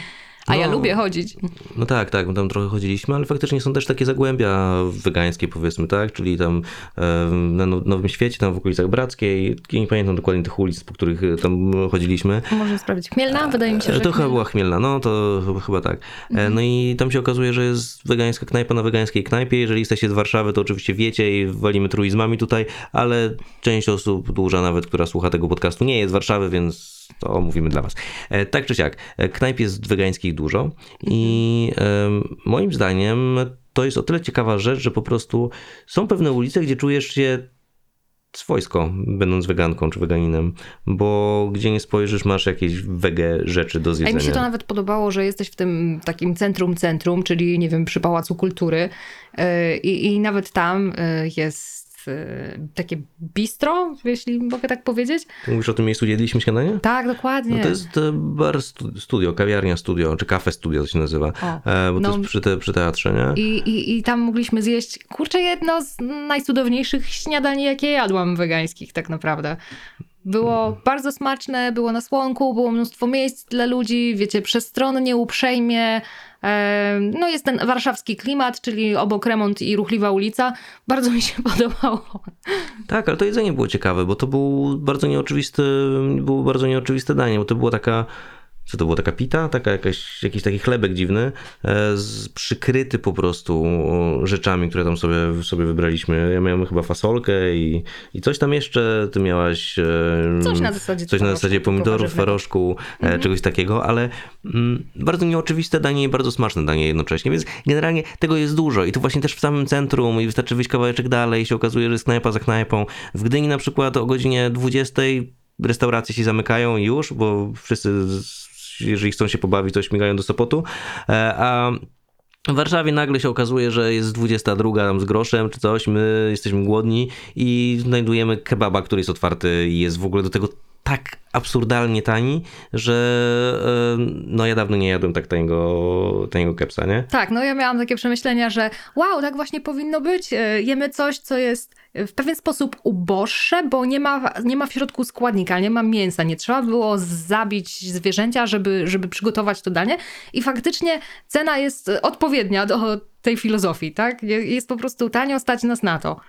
A ja No. lubię chodzić. No tak, tak, my tam trochę chodziliśmy, ale faktycznie są też takie zagłębia wegańskie powiedzmy, tak? Czyli tam e, na Now- Nowym Świecie, tam w okolicach Brackiej, nie pamiętam dokładnie tych ulic, po których e, tam chodziliśmy. Możemy sprawdzić. Chmielna? Wydaje mi się, E, że To chyba była Chmielna, no to chyba, tak. E, No i tam się okazuje, że jest wegańska knajpa na wegańskiej knajpie. Jeżeli jesteście z Warszawy, to oczywiście wiecie i walimy truizmami tutaj, ale część osób, duża nawet, która słucha tego podcastu, nie jest z Warszawy, więc to mówimy dla was. E, Tak czy siak, e, knajp jest wegańskich dużo i moim zdaniem to jest o tyle ciekawa rzecz, że po prostu są pewne ulice, gdzie czujesz się swojsko, będąc weganką czy weganinem, bo gdzie nie spojrzysz, masz jakieś wege rzeczy do A zjedzenia. mi się to nawet podobało, że jesteś w tym takim centrum centrum, czyli nie wiem, przy Pałacu Kultury yy, i, i nawet tam jest takie bistro, jeśli mogę tak powiedzieć. Ty Mówisz o tym miejscu, gdzie jedliśmy śniadanie? Tak, dokładnie. No to jest e, bar stu- studio, kawiarnia studio, czy kafe studio to się nazywa, O, e, bo no. to jest przy, te, przy teatrze, nie? I, i, I tam mogliśmy zjeść, kurczę, jedno z najcudowniejszych śniadań, jakie jadłam wegańskich tak naprawdę. Było bardzo smaczne, było na słonku, było mnóstwo miejsc dla ludzi, wiecie, przestronnie, uprzejmie. Em, No jest ten warszawski klimat, czyli obok remont i ruchliwa ulica. Bardzo mi się podobało. Tak, ale to jedzenie było ciekawe, bo to był bardzo nieoczywisty, było bardzo nieoczywiste danie, bo to była taka, co to było, taka pita, taka jakaś, jakiś taki chlebek dziwny, e, z, przykryty po prostu o, rzeczami, które tam sobie, sobie wybraliśmy. Ja miałem chyba fasolkę i, i coś tam jeszcze, ty miałaś... e, Coś na zasadzie Coś na zasadzie pomidorów, faroszku, e, czegoś takiego, ale mm, bardzo nieoczywiste danie i bardzo smaczne danie jednocześnie, więc generalnie tego jest dużo i to właśnie też w samym centrum i wystarczy wyjść kawałeczek dalej i się okazuje, że jest knajpa za knajpą. W Gdyni na przykład o godzinie 20 restauracje się zamykają już, bo wszyscy, z- jeżeli chcą się pobawić, to śmigają do Sopotu, e, a w Warszawie nagle się okazuje, że jest 22 tam z groszem czy coś, my jesteśmy głodni i znajdujemy kebaba, który jest otwarty i jest w ogóle do tego tak absurdalnie tani, że e, no ja dawno nie jadłem tak taniego, taniego kepsa, nie? Tak, no ja miałam takie przemyślenia, że wow, tak właśnie powinno być. E, jemy coś, co jest w pewien sposób uboższe, bo nie ma, nie ma w środku składnika, nie ma mięsa. Nie trzeba było zabić zwierzęcia, żeby, żeby przygotować to danie. I faktycznie cena jest odpowiednia do tej filozofii, tak? Jest po prostu tanio, stać nas na to.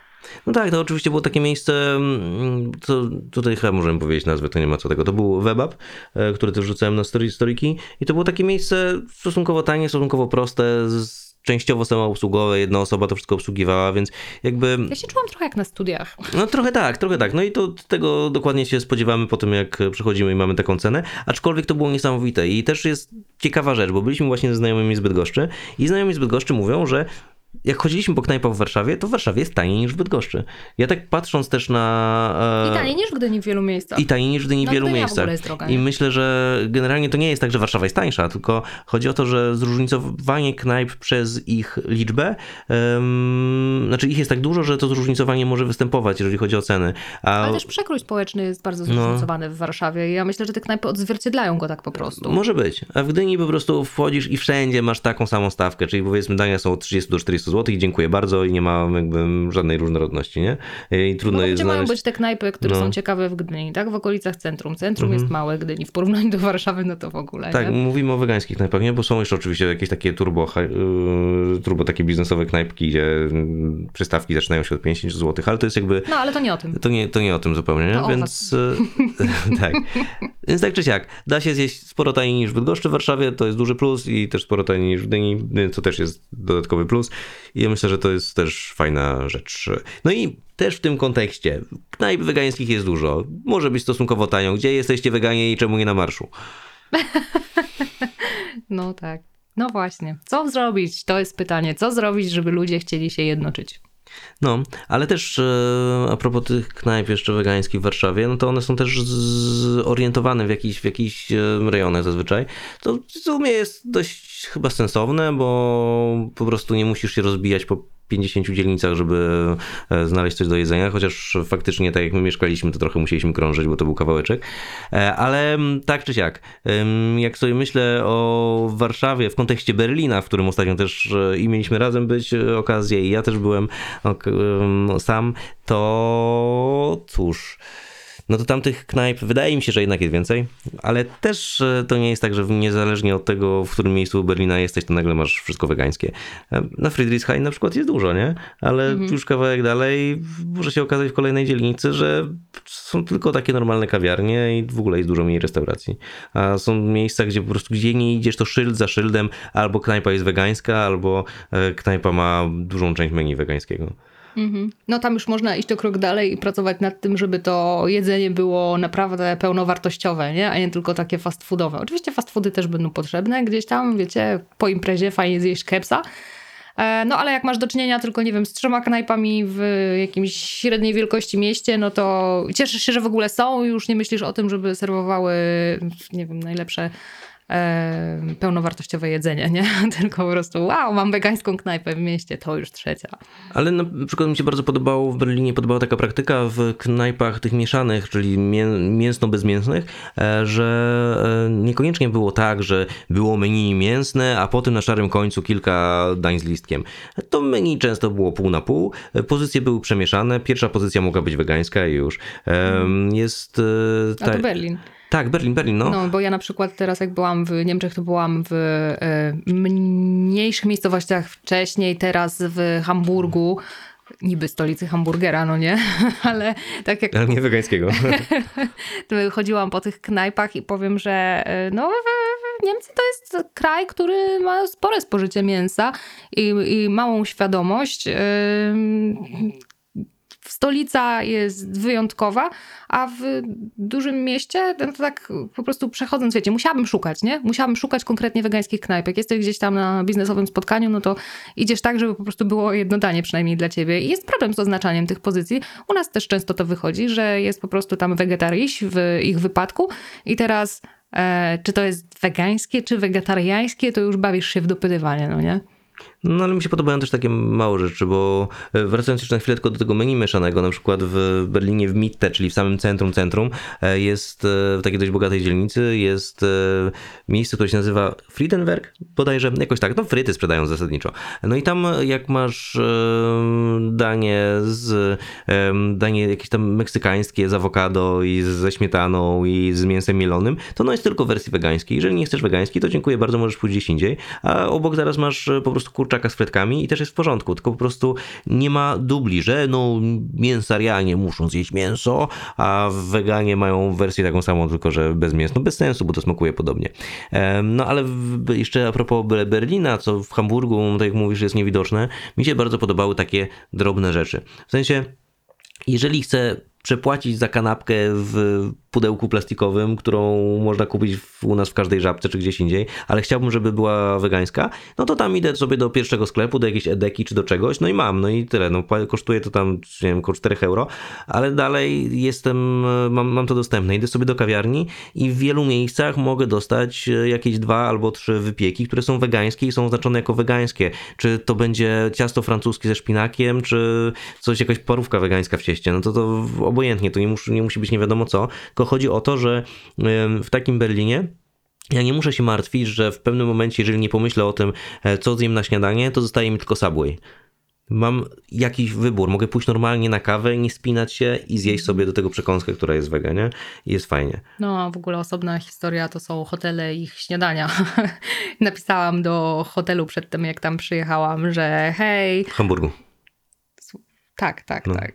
No tak, to oczywiście było takie miejsce, mm, to tutaj chyba możemy powiedzieć nazwę, to nie ma co tego. To był Webab, e, który też rzucałem na story, storyki i to było takie miejsce stosunkowo tanie, stosunkowo proste, częściowo samoobsługowe, jedna osoba to wszystko obsługiwała, więc jakby... Ja się czułam trochę jak na studiach. No trochę tak, trochę tak. No i to tego dokładnie się spodziewamy po tym, jak przychodzimy i mamy taką cenę, aczkolwiek to było niesamowite i też jest ciekawa rzecz, bo byliśmy właśnie ze znajomymi z Bydgoszczy i znajomi z Bydgoszczy mówią, że jak chodziliśmy po knajpach w Warszawie, to w Warszawie jest taniej niż w Bydgoszczy. Ja tak patrząc też na... E... I taniej niż w Gdyni w wielu miejscach. I taniej niż w Gdyni w no, wielu miejscach. Droga, I myślę, że generalnie to nie jest tak, że Warszawa jest tańsza, tylko chodzi o to, że zróżnicowanie knajp przez ich liczbę, um, znaczy ich jest tak dużo, że to zróżnicowanie może występować, jeżeli chodzi o ceny. A... Ale też przekrój społeczny jest bardzo no. zróżnicowany no. w Warszawie. Ja myślę, że te knajpy odzwierciedlają go tak po prostu. Może być. A w Gdyni po prostu wchodzisz i wszędzie masz taką samą stawkę, czyli powiedzmy dania są od 30 do 40 zł i dziękuję bardzo i nie ma jakby żadnej różnorodności, nie? I trudno no, jest gdzie znaleźć... mają być te knajpy, które no. są ciekawe w Gdyni, tak? W okolicach centrum. Centrum mhm. jest małe Gdyni. W porównaniu do Warszawy, no to w ogóle, Tak, nie? mówimy o wegańskich knajpach, nie? Bo są jeszcze oczywiście jakieś takie turbo, yy, turbo takie biznesowe knajpki, gdzie przystawki zaczynają się od 50 zł, ale to jest jakby... No, ale to nie o tym. To nie, to nie o tym zupełnie, nie? To Więc... tak. Więc tak czy siak, da się zjeść sporo taniej niż w Bydgoszczy w Warszawie, to jest duży plus i też sporo taniej niż w Gdyni, to też jest dodatkowy plus. I ja myślę, że to jest też fajna rzecz. No i też w tym kontekście, knajp wegańskich jest dużo. Może być stosunkowo tanio. Gdzie jesteście weganie i czemu nie na marszu? No tak. No właśnie. Co zrobić? To jest pytanie. Co zrobić, żeby ludzie chcieli się jednoczyć? No, ale też e, a propos tych knajp jeszcze wegańskich w Warszawie, no to one są też zorientowane w jakichś w jakichś e, rejonach zazwyczaj. To w sumie jest dość chyba sensowne, bo po prostu nie musisz się rozbijać po 50 dzielnicach, żeby e, znaleźć coś do jedzenia, chociaż faktycznie tak jak my mieszkaliśmy, to trochę musieliśmy krążyć, bo to był kawałeczek. E, ale tak czy siak, jak sobie myślę o Warszawie w kontekście Berlina, w którym ostatnio też e, i mieliśmy razem być okazję i ja też byłem sam, to cóż no to tamtych knajp wydaje mi się, że jednak jest więcej, ale też e, to nie jest tak, że niezależnie od tego, w którym miejscu Berlina jesteś, to nagle masz wszystko wegańskie. E, na Friedrichshain na przykład jest dużo, nie? Ale mhm. już kawałek dalej może się okazać w kolejnej dzielnicy, że są tylko takie normalne kawiarnie i w ogóle jest dużo mniej restauracji. A są miejsca, gdzie po prostu gdzie nie idziesz, to szyld za szyldem albo knajpa jest wegańska, albo e, knajpa ma dużą część menu wegańskiego. Mhm. No tam już można iść o krok dalej i pracować nad tym, żeby to jedzenie było naprawdę pełnowartościowe, nie? a nie tylko takie fast foodowe. Oczywiście fast foody też będą potrzebne gdzieś tam, wiecie, po imprezie fajnie zjeść kepsa. E, no ale jak masz do czynienia tylko, nie wiem, z trzema knajpami w jakimś średniej wielkości mieście, no to cieszysz się, że w ogóle są już nie myślisz o tym, żeby serwowały, nie wiem, najlepsze e, pełnowartościowe jedzenie, nie? Tylko po prostu wow, mam wegańską knajpę w mieście, to już trzecia. Ale na przykład mi się bardzo podobało, w Berlinie podobała taka praktyka w knajpach tych mieszanych, czyli mięsno-bezmięsnych, e, że e, niekoniecznie było tak, że było menu mięsne, a potem na szarym końcu kilka dań z listkiem. To menu często było pół na pół, pozycje były przemieszane, pierwsza pozycja mogła być wegańska i już. Jest... Ta... A to Berlin. Tak, Berlin, Berlin, no. No, bo ja na przykład teraz jak byłam w Niemczech, to byłam w y, mniejszych miejscowościach wcześniej, teraz w Hamburgu. Niby stolicy hamburgera, no nie? Ale tak jak... Ale nie wegańskiego. chodziłam po tych knajpach i powiem, że e, no Niemcy to jest kraj, który ma spore spożycie mięsa i, i małą świadomość stolica jest wyjątkowa, a w dużym mieście, no to tak po prostu przechodząc, wiecie, musiałabym szukać, nie? Musiałabym szukać konkretnie wegańskich knajpek. Jesteś gdzieś tam na biznesowym spotkaniu, no to idziesz tak, żeby po prostu było jedno danie przynajmniej dla ciebie. I jest problem z oznaczaniem tych pozycji. U nas też często to wychodzi, że jest po prostu tam wegetaryś w ich wypadku i teraz e, czy to jest wegańskie, czy wegetariańskie, to już bawisz się w dopytywanie, no nie? No ale mi się podobają też takie małe rzeczy, bo e, wracając jeszcze na chwilę tylko do tego menu mieszanego, na przykład w Berlinie w Mitte, czyli w samym centrum centrum, e, jest e, w takiej dość bogatej dzielnicy, jest miejsce, które się nazywa Friedenberg, bodajże, jakoś tak, no fryty sprzedają zasadniczo. No i tam jak masz danie z, danie jakieś tam meksykańskie z awokado i ze śmietaną i z mięsem mielonym, to no jest tylko w wersji wegańskiej. Jeżeli nie chcesz wegańskiej, to dziękuję bardzo, możesz pójść gdzieś indziej, a obok zaraz masz po prostu kur kurczaka z frytkami i też jest w porządku, tylko po prostu nie ma dubli, że no mięsarianie muszą zjeść mięso, a weganie mają wersję taką samą, tylko że bez mięsa. No bez sensu, bo to smakuje podobnie. No ale jeszcze a propos Berlina, co w Hamburgu, tak jak mówisz, jest niewidoczne, mi się bardzo podobały takie drobne rzeczy. W sensie, jeżeli chcę przepłacić za kanapkę w pudełku plastikowym, którą można kupić u nas w każdej żabce czy gdzieś indziej, ale chciałbym, żeby była wegańska, no to tam idę sobie do pierwszego sklepu, do jakiejś edeki czy do czegoś, no i mam, no i tyle. No, kosztuje to tam, nie wiem, około 4 euro, ale dalej jestem, mam, mam to dostępne. Idę sobie do kawiarni i w wielu miejscach mogę dostać jakieś dwa albo trzy wypieki, które są wegańskie i są oznaczone jako wegańskie. Czy to będzie ciasto francuskie ze szpinakiem, czy coś, jakaś parówka wegańska w cieście, no to to obojętnie, to nie, mus, nie musi być nie wiadomo co, tylko chodzi o to, że w takim Berlinie ja nie muszę się martwić, że w pewnym momencie, jeżeli nie pomyślę o tym, e, co zjem na śniadanie, to zostaje mi tylko Subway. Mam jakiś wybór, mogę pójść normalnie na kawę, nie spinać się i zjeść sobie do tego przekąskę, która jest wega, nie? I jest fajnie. No, w ogóle osobna historia to są hotele i ich śniadania. Napisałam do hotelu przed tym, jak tam przyjechałam, że hej... W Hamburgu. Tak, tak, no. tak.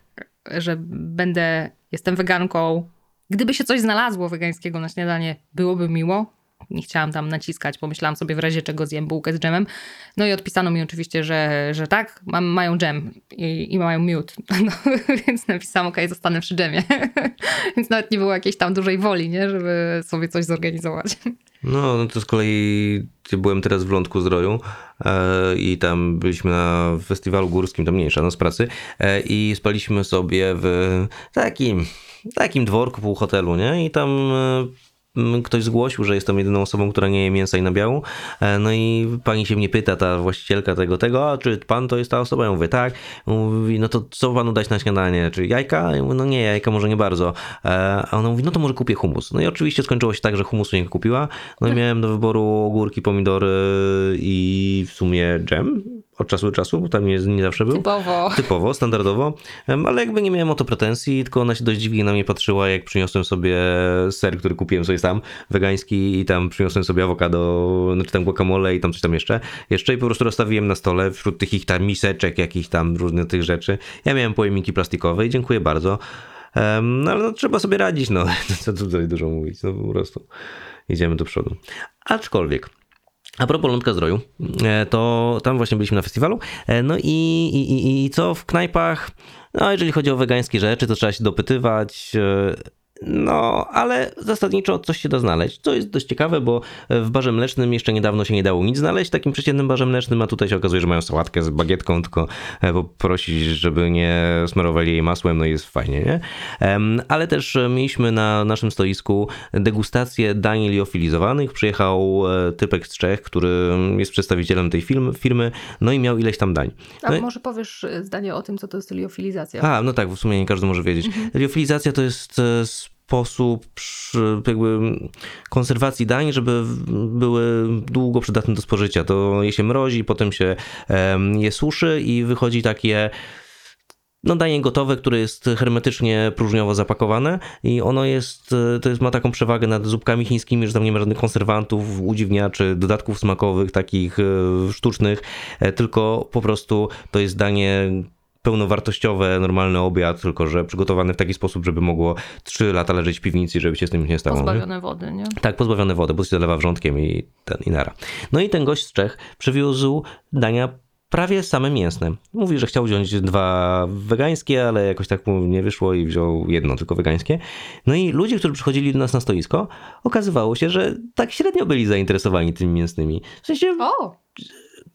Że będę, jestem weganką, Gdyby się coś znalazło wegańskiego na śniadanie, byłoby miło. Nie chciałam tam naciskać, pomyślałam sobie w razie czego zjem bułkę z dżemem. No i odpisano mi oczywiście, że, że tak, mam, mają dżem i, i mają miód. No, więc napisałam, ok, zostanę przy dżemie. więc nawet nie było jakiejś tam dużej woli, nie, żeby sobie coś zorganizować. No, no to z kolei byłem teraz w Lądku Zdroju e, i tam byliśmy na festiwalu górskim, to mniejsza, no z pracy e, i spaliśmy sobie w takim takim dworku pół hotelu, nie? I tam e, ktoś zgłosił, że jestem jedyną osobą, która nie je mięsa i nabiału. E, no i pani się mnie pyta, ta właścicielka tego, tego, a czy pan to jest ta osoba? Ja mówię, tak. Mówi, no to co panu dać na śniadanie? Czy jajka? Ja mówię, no nie, jajka może nie bardzo. E, a ona mówi, no to może kupię humus. No i oczywiście skończyło się tak, że humusu nie kupiła. No i miałem do wyboru ogórki, pomidory i w sumie dżem od czasu do czasu, bo tam nie, nie zawsze był. Typowo. Typowo, standardowo, ale jakby nie miałem o to pretensji, tylko ona się dość dziwnie na mnie patrzyła, jak przyniosłem sobie ser, który kupiłem sobie sam, wegański i tam przyniosłem sobie awokado, znaczy tam guacamole i tam coś tam jeszcze, jeszcze i po prostu rozstawiłem na stole wśród tych ich tam miseczek, jakichś tam różnych tych rzeczy. Ja miałem pojemniki plastikowe i dziękuję bardzo. no ale no, trzeba sobie radzić, no, co tutaj dużo mówić, no po prostu idziemy do przodu. Aczkolwiek, a propos Lądka Zdroju, e, to tam właśnie byliśmy na festiwalu. E, no i, i, i co w knajpach? No, jeżeli chodzi o wegańskie rzeczy, to trzeba się dopytywać. E, no, ale zasadniczo coś się da znaleźć, co jest dość ciekawe, bo w barze mlecznym jeszcze niedawno się nie dało nic znaleźć, takim przeciętnym barze mlecznym, a tutaj się okazuje, że mają sałatkę z bagietką, tylko poprosić, żeby nie smarowali jej masłem, no i jest fajnie, nie? Ale też mieliśmy na naszym stoisku degustację dań liofilizowanych. Przyjechał e, typek z Czech, który jest przedstawicielem tej firmy, no i miał ileś tam dań. A no może powiesz e, zdanie o tym, co to jest liofilizacja? A, no tak, w sumie nie każdy może wiedzieć. Mhm. Liofilizacja to jest e, sposób jakby konserwacji dań, żeby były długo przydatne do spożycia. To je się mrozi, potem się je suszy i wychodzi takie no danie gotowe, które jest hermetycznie próżniowo zapakowane i ono jest, to jest, ma taką przewagę nad zupkami chińskimi, że tam nie ma żadnych konserwantów, udziwniaczy, dodatków smakowych, takich e, sztucznych, e, tylko po prostu to jest danie pełnowartościowe, normalny obiad, tylko że przygotowany w taki sposób, żeby mogło 3 lata leżeć w piwnicy, żeby się z tym nie stało. Pozbawione nie? wody, nie? Tak, pozbawione wody, bo się zalewa wrzątkiem i ten i nara. No i ten gość z Czech przywiózł dania prawie same mięsne. Mówi, że chciał wziąć dwa wegańskie, ale jakoś tak mu nie wyszło i wziął jedno tylko wegańskie. No i ludzie, którzy przychodzili do nas na stoisko, okazywało się, że tak średnio byli zainteresowani tymi mięsnymi. W sensie... O!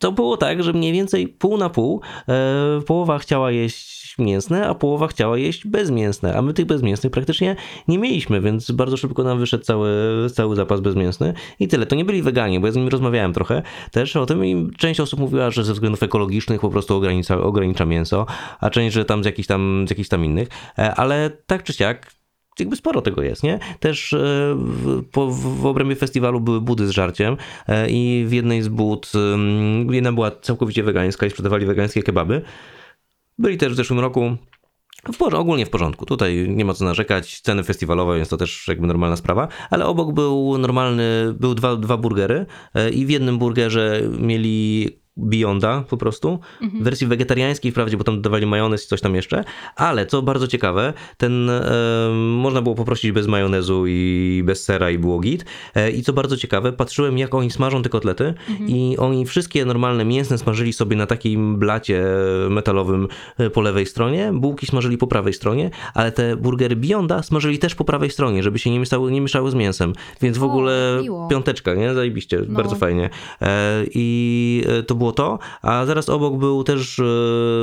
To było tak, że mniej więcej pół na pół e, połowa chciała jeść mięsne, a połowa chciała jeść bezmięsne, a my tych bezmięsnych praktycznie nie mieliśmy, więc bardzo szybko nam wyszedł cały, cały zapas bezmięsny. I tyle. To nie byli weganie, bo ja z nimi rozmawiałem trochę też o tym i część osób mówiła, że ze względów ekologicznych po prostu ogranicza, ogranicza mięso, a część, że tam z jakichś tam, z jakichś tam innych, e, ale tak czy siak jakby sporo tego jest, nie? Też e, w, po, w obrębie festiwalu były budy z żarciem e, i w jednej z bud, jedna była całkowicie wegańska i sprzedawali wegańskie kebaby. Byli też w zeszłym roku w porze- ogólnie w porządku. Tutaj nie ma co narzekać. Ceny festiwalowe, więc to też jakby normalna sprawa. Ale obok był normalny, był dwa, dwa burgery e, i w jednym burgerze mieli Beyonda po prostu, w wersji wegetariańskiej wprawdzie, bo tam dodawali majonez i coś tam jeszcze, ale co bardzo ciekawe, ten e, można było poprosić bez majonezu i bez sera i było git. E, I co bardzo ciekawe, patrzyłem jak oni smażą te kotlety i oni wszystkie normalne mięsne smażyli sobie na takim blacie metalowym e, po lewej stronie, bułki smażyli po prawej stronie, ale te burgery Beyonda smażyli też po prawej stronie, żeby się nie mieszały, nie mieszały z mięsem. Więc w O, ogóle miło. piąteczka, nie? Zajebiście, No. bardzo fajnie. E, I e, to było to, a zaraz obok był też, e,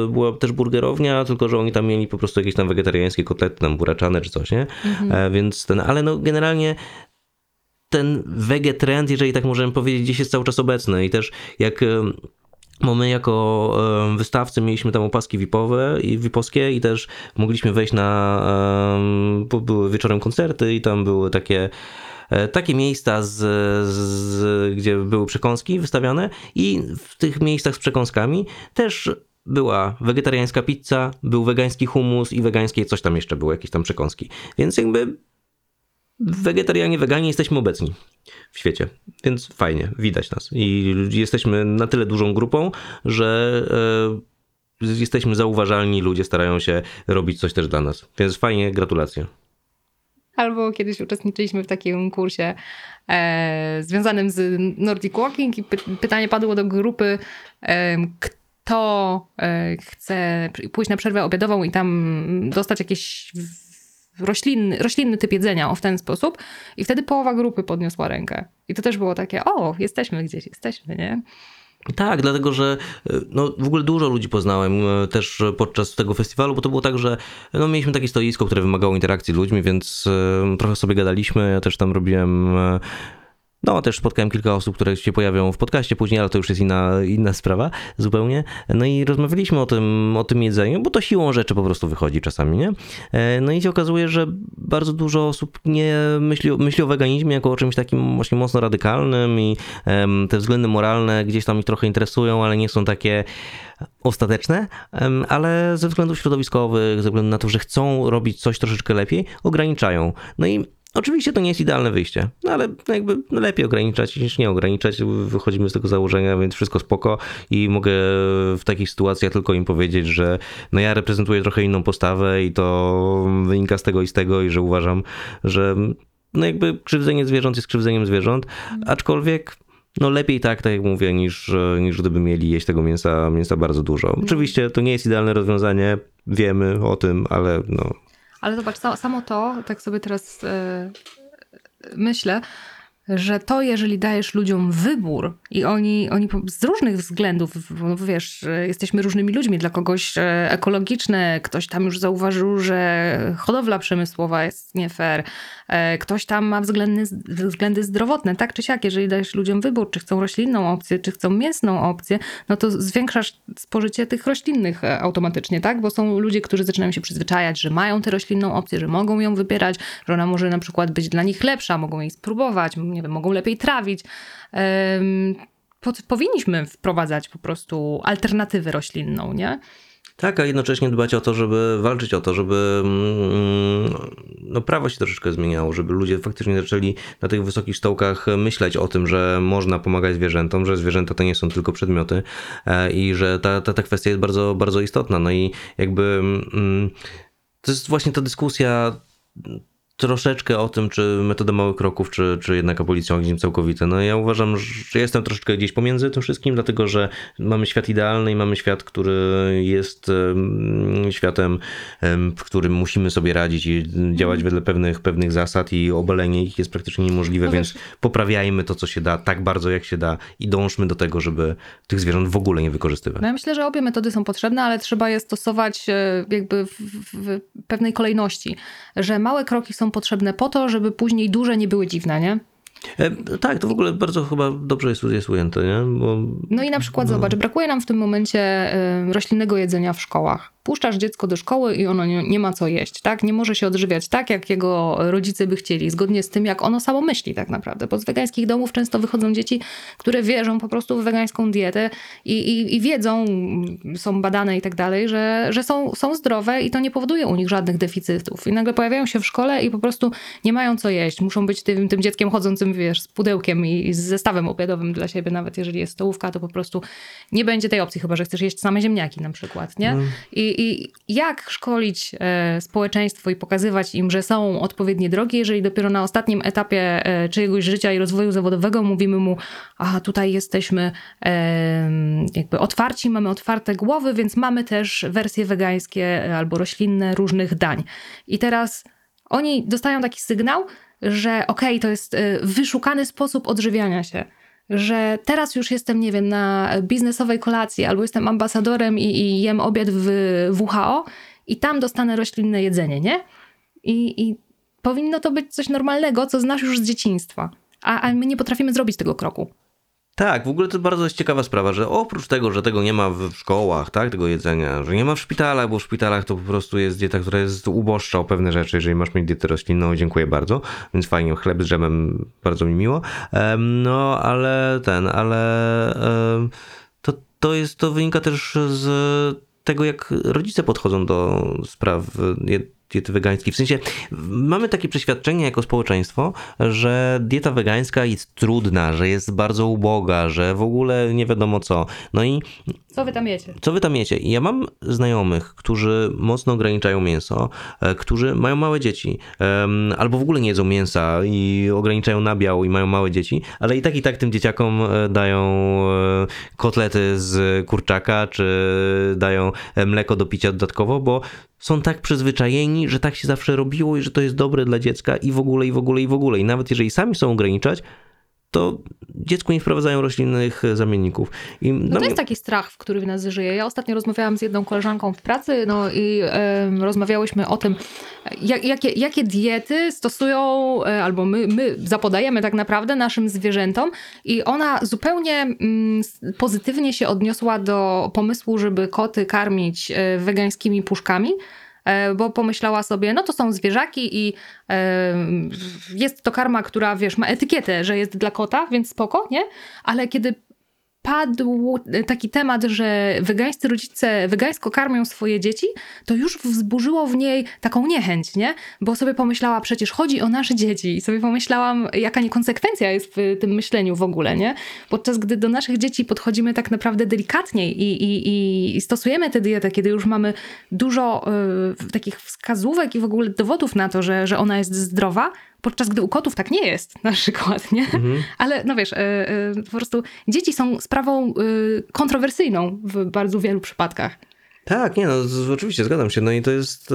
była też burgerownia, tylko że oni tam mieli po prostu jakieś tam wegetariańskie kotlety, tam buraczane czy coś, nie? E, Więc ten, ale no generalnie ten wegetrend, jeżeli tak możemy powiedzieć, gdzieś jest cały czas obecny i też jak e, bo my jako e, wystawcy mieliśmy tam opaski VIP-owe i VIP-owskie i też mogliśmy wejść na, e, bo były wieczorem koncerty i tam były takie e, takie miejsca, z, z, gdzie były przekąski wystawiane i w tych miejscach z przekąskami też była wegetariańska pizza, był wegański hummus i wegańskie coś tam jeszcze było, jakieś tam przekąski. Więc jakby wegetarianie, weganie jesteśmy obecni w świecie, więc fajnie, widać nas. I jesteśmy na tyle dużą grupą, że e, jesteśmy zauważalni, ludzie starają się robić coś też dla nas. Więc fajnie, gratulacje. Albo kiedyś uczestniczyliśmy w takim kursie e, związanym z Nordic Walking i py, pytanie padło do grupy, e, kto e, chce pójść na przerwę obiadową i tam dostać jakieś roślinny, roślinny typ jedzenia, o w ten sposób. I wtedy połowa grupy podniosła rękę. I to też było takie, o, jesteśmy gdzieś, jesteśmy, nie? Tak, dlatego że e, no, w ogóle dużo ludzi poznałem e, też podczas tego festiwalu, bo to było tak, że no, mieliśmy takie stoisko, które wymagało interakcji z ludźmi, więc e, trochę sobie gadaliśmy. Ja też tam robiłem. No, też spotkałem kilka osób, które się pojawią w podcaście później, ale to już jest inna, inna sprawa zupełnie. No i rozmawialiśmy o tym, o tym jedzeniu, bo to siłą rzeczy po prostu wychodzi czasami, nie? E, No i się okazuje, że bardzo dużo osób nie myśli, myśli o weganizmie jako o czymś takim właśnie mocno radykalnym i te względy moralne gdzieś tam ich trochę interesują, ale nie są takie ostateczne, ale ze względów środowiskowych, ze względu na to, że chcą robić coś troszeczkę lepiej, ograniczają. No i oczywiście to nie jest idealne wyjście, no ale jakby lepiej ograniczać niż nie ograniczać. Wychodzimy z tego założenia, więc wszystko spoko i mogę w takich sytuacjach tylko im powiedzieć, że no ja reprezentuję trochę inną postawę i to wynika z tego i z tego i że uważam, że no jakby krzywdzenie zwierząt jest krzywdzeniem zwierząt, aczkolwiek no lepiej tak, tak jak mówię, niż, niż gdyby mieli jeść tego mięsa, mięsa bardzo dużo. Oczywiście to nie jest idealne rozwiązanie, wiemy o tym, ale no Ale zobacz, sa- samo to, tak sobie teraz e, myślę, że to, jeżeli dajesz ludziom wybór i oni, oni z różnych względów, wiesz, jesteśmy różnymi ludźmi, dla kogoś e, ekologiczne, ktoś tam już zauważył, że hodowla przemysłowa jest nie fair, e, ktoś tam ma względy, względy zdrowotne, tak czy siak, jeżeli dajesz ludziom wybór, czy chcą roślinną opcję, czy chcą mięsną opcję, no to zwiększasz spożycie tych roślinnych e, automatycznie, tak? Bo są ludzie, którzy zaczynają się przyzwyczajać, że mają tę roślinną opcję, że mogą ją wybierać, że ona może na przykład być dla nich lepsza, mogą jej spróbować, nie wiem, mogą lepiej trawić. Powinniśmy wprowadzać po prostu alternatywę roślinną, nie? Tak, a jednocześnie dbać o to, żeby walczyć o to, żeby mm, no, prawo się troszeczkę zmieniało, żeby ludzie faktycznie zaczęli na tych wysokich stołkach myśleć o tym, że można pomagać zwierzętom, że zwierzęta to nie są tylko przedmioty e, i że ta, ta, ta kwestia jest bardzo, bardzo istotna. No i jakby mm, to jest właśnie ta dyskusja troszeczkę o tym, czy metoda małych kroków, czy, czy jednak abolicja ogniem całkowite. No ja uważam, że jestem troszeczkę gdzieś pomiędzy tym wszystkim, dlatego że mamy świat idealny i mamy świat, który jest światem, w którym musimy sobie radzić i działać wedle pewnych, pewnych zasad i obalenie ich jest praktycznie niemożliwe, no więc poprawiajmy to, co się da, tak bardzo jak się da i dążmy do tego, żeby tych zwierząt w ogóle nie wykorzystywać. No ja myślę, że obie metody są potrzebne, ale trzeba je stosować e, jakby w, w pewnej kolejności, że małe kroki są potrzebne po to, żeby później duże nie były dziwne, nie? E, tak, to w ogóle bardzo chyba dobrze jest, jest ujęte, nie? Bo, no i na przykład no. zobacz, brakuje nam w tym momencie e, roślinnego jedzenia w szkołach puszczasz dziecko do szkoły i ono nie, nie, ma co jeść, tak? Nie może się odżywiać tak, jak jego rodzice by chcieli, zgodnie z tym, jak ono samo myśli tak naprawdę. Bo z wegańskich domów często wychodzą dzieci, które wierzą po prostu w wegańską dietę i, i, i wiedzą, są badane i tak dalej, że, że są, są zdrowe i to nie powoduje u nich żadnych deficytów. I nagle pojawiają się w szkole i po prostu nie mają co jeść. Muszą być tym, tym dzieckiem chodzącym, wiesz, z pudełkiem i, i z zestawem obiadowym dla siebie, nawet jeżeli jest stołówka, to po prostu nie będzie tej opcji, chyba że chcesz jeść same ziemniaki na przykład, nie? Mm. I, i jak szkolić e, społeczeństwo i pokazywać im, że są odpowiednie drogi, jeżeli dopiero na ostatnim etapie e, czyjegoś życia i rozwoju zawodowego mówimy mu, a tutaj jesteśmy jakby otwarci, mamy otwarte głowy, więc mamy też wersje wegańskie albo roślinne różnych dań. I teraz oni dostają taki sygnał, że okej, okay, to jest e, wyszukany sposób odżywiania się że teraz już jestem, nie wiem, na biznesowej kolacji albo jestem ambasadorem i, i jem obiad w WHO i tam dostanę roślinne jedzenie, nie? I, I powinno to być coś normalnego, co znasz już z dzieciństwa. A, a my nie potrafimy zrobić tego kroku. Tak, w ogóle to bardzo jest ciekawa sprawa, że oprócz tego, że tego nie ma w szkołach, tak, tego jedzenia, że nie ma w szpitalach, bo w szpitalach to po prostu jest dieta, która jest uboższa o pewne rzeczy, jeżeli masz mieć dietę roślinną, dziękuję bardzo, więc fajnie, chleb z dżemem, bardzo mi miło, no ale ten, ale to, to jest, to wynika też z tego, jak rodzice podchodzą do spraw diety wegańskiej. W sensie mamy takie przeświadczenie jako społeczeństwo, że dieta wegańska jest trudna, że jest bardzo uboga, że w ogóle nie wiadomo co. No i co wy tam jecie? Co wy tam jecie? Ja mam znajomych, którzy mocno ograniczają mięso, e, którzy mają małe dzieci, albo w ogóle nie jedzą mięsa i ograniczają nabiał i mają małe dzieci, ale i tak i tak tym dzieciakom e, dają e, kotlety z kurczaka, czy dają mleko do picia dodatkowo, bo są tak przyzwyczajeni, że tak się zawsze robiło i że to jest dobre dla dziecka i w ogóle, i w ogóle, i w ogóle. I nawet jeżeli sami są ograniczać, to dziecku nie wprowadzają roślinnych zamienników. I no to jest taki strach, w który w nas żyje. Ja ostatnio rozmawiałam z jedną koleżanką w pracy, no i e, rozmawiałyśmy o tym, jak, jakie, jakie diety stosują, e, albo my, my zapodajemy tak naprawdę naszym zwierzętom i ona zupełnie mm, pozytywnie się odniosła do pomysłu, żeby koty karmić e, wegańskimi puszkami, E, bo pomyślała sobie, no to są zwierzaki i e, jest to karma, która wiesz, ma etykietę, że jest dla kota, więc spoko, nie? Ale kiedy padł taki temat, że wegańscy rodzice wegańsko karmią swoje dzieci, to już wzburzyło w niej taką niechęć, nie? Bo sobie pomyślała, przecież chodzi o nasze dzieci i sobie pomyślałam, jaka niekonsekwencja jest w tym myśleniu w ogóle, nie? Podczas gdy do naszych dzieci podchodzimy tak naprawdę delikatniej i, i, i stosujemy tę dietę, kiedy już mamy dużo y, takich wskazówek i w ogóle dowodów na to, że, że ona jest zdrowa, podczas gdy u kotów tak nie jest na przykład, nie? Mhm. Ale no wiesz, e, e, po prostu dzieci są sprawą e, kontrowersyjną w bardzo wielu przypadkach. Tak, nie no, oczywiście zgadzam się. No i to jest...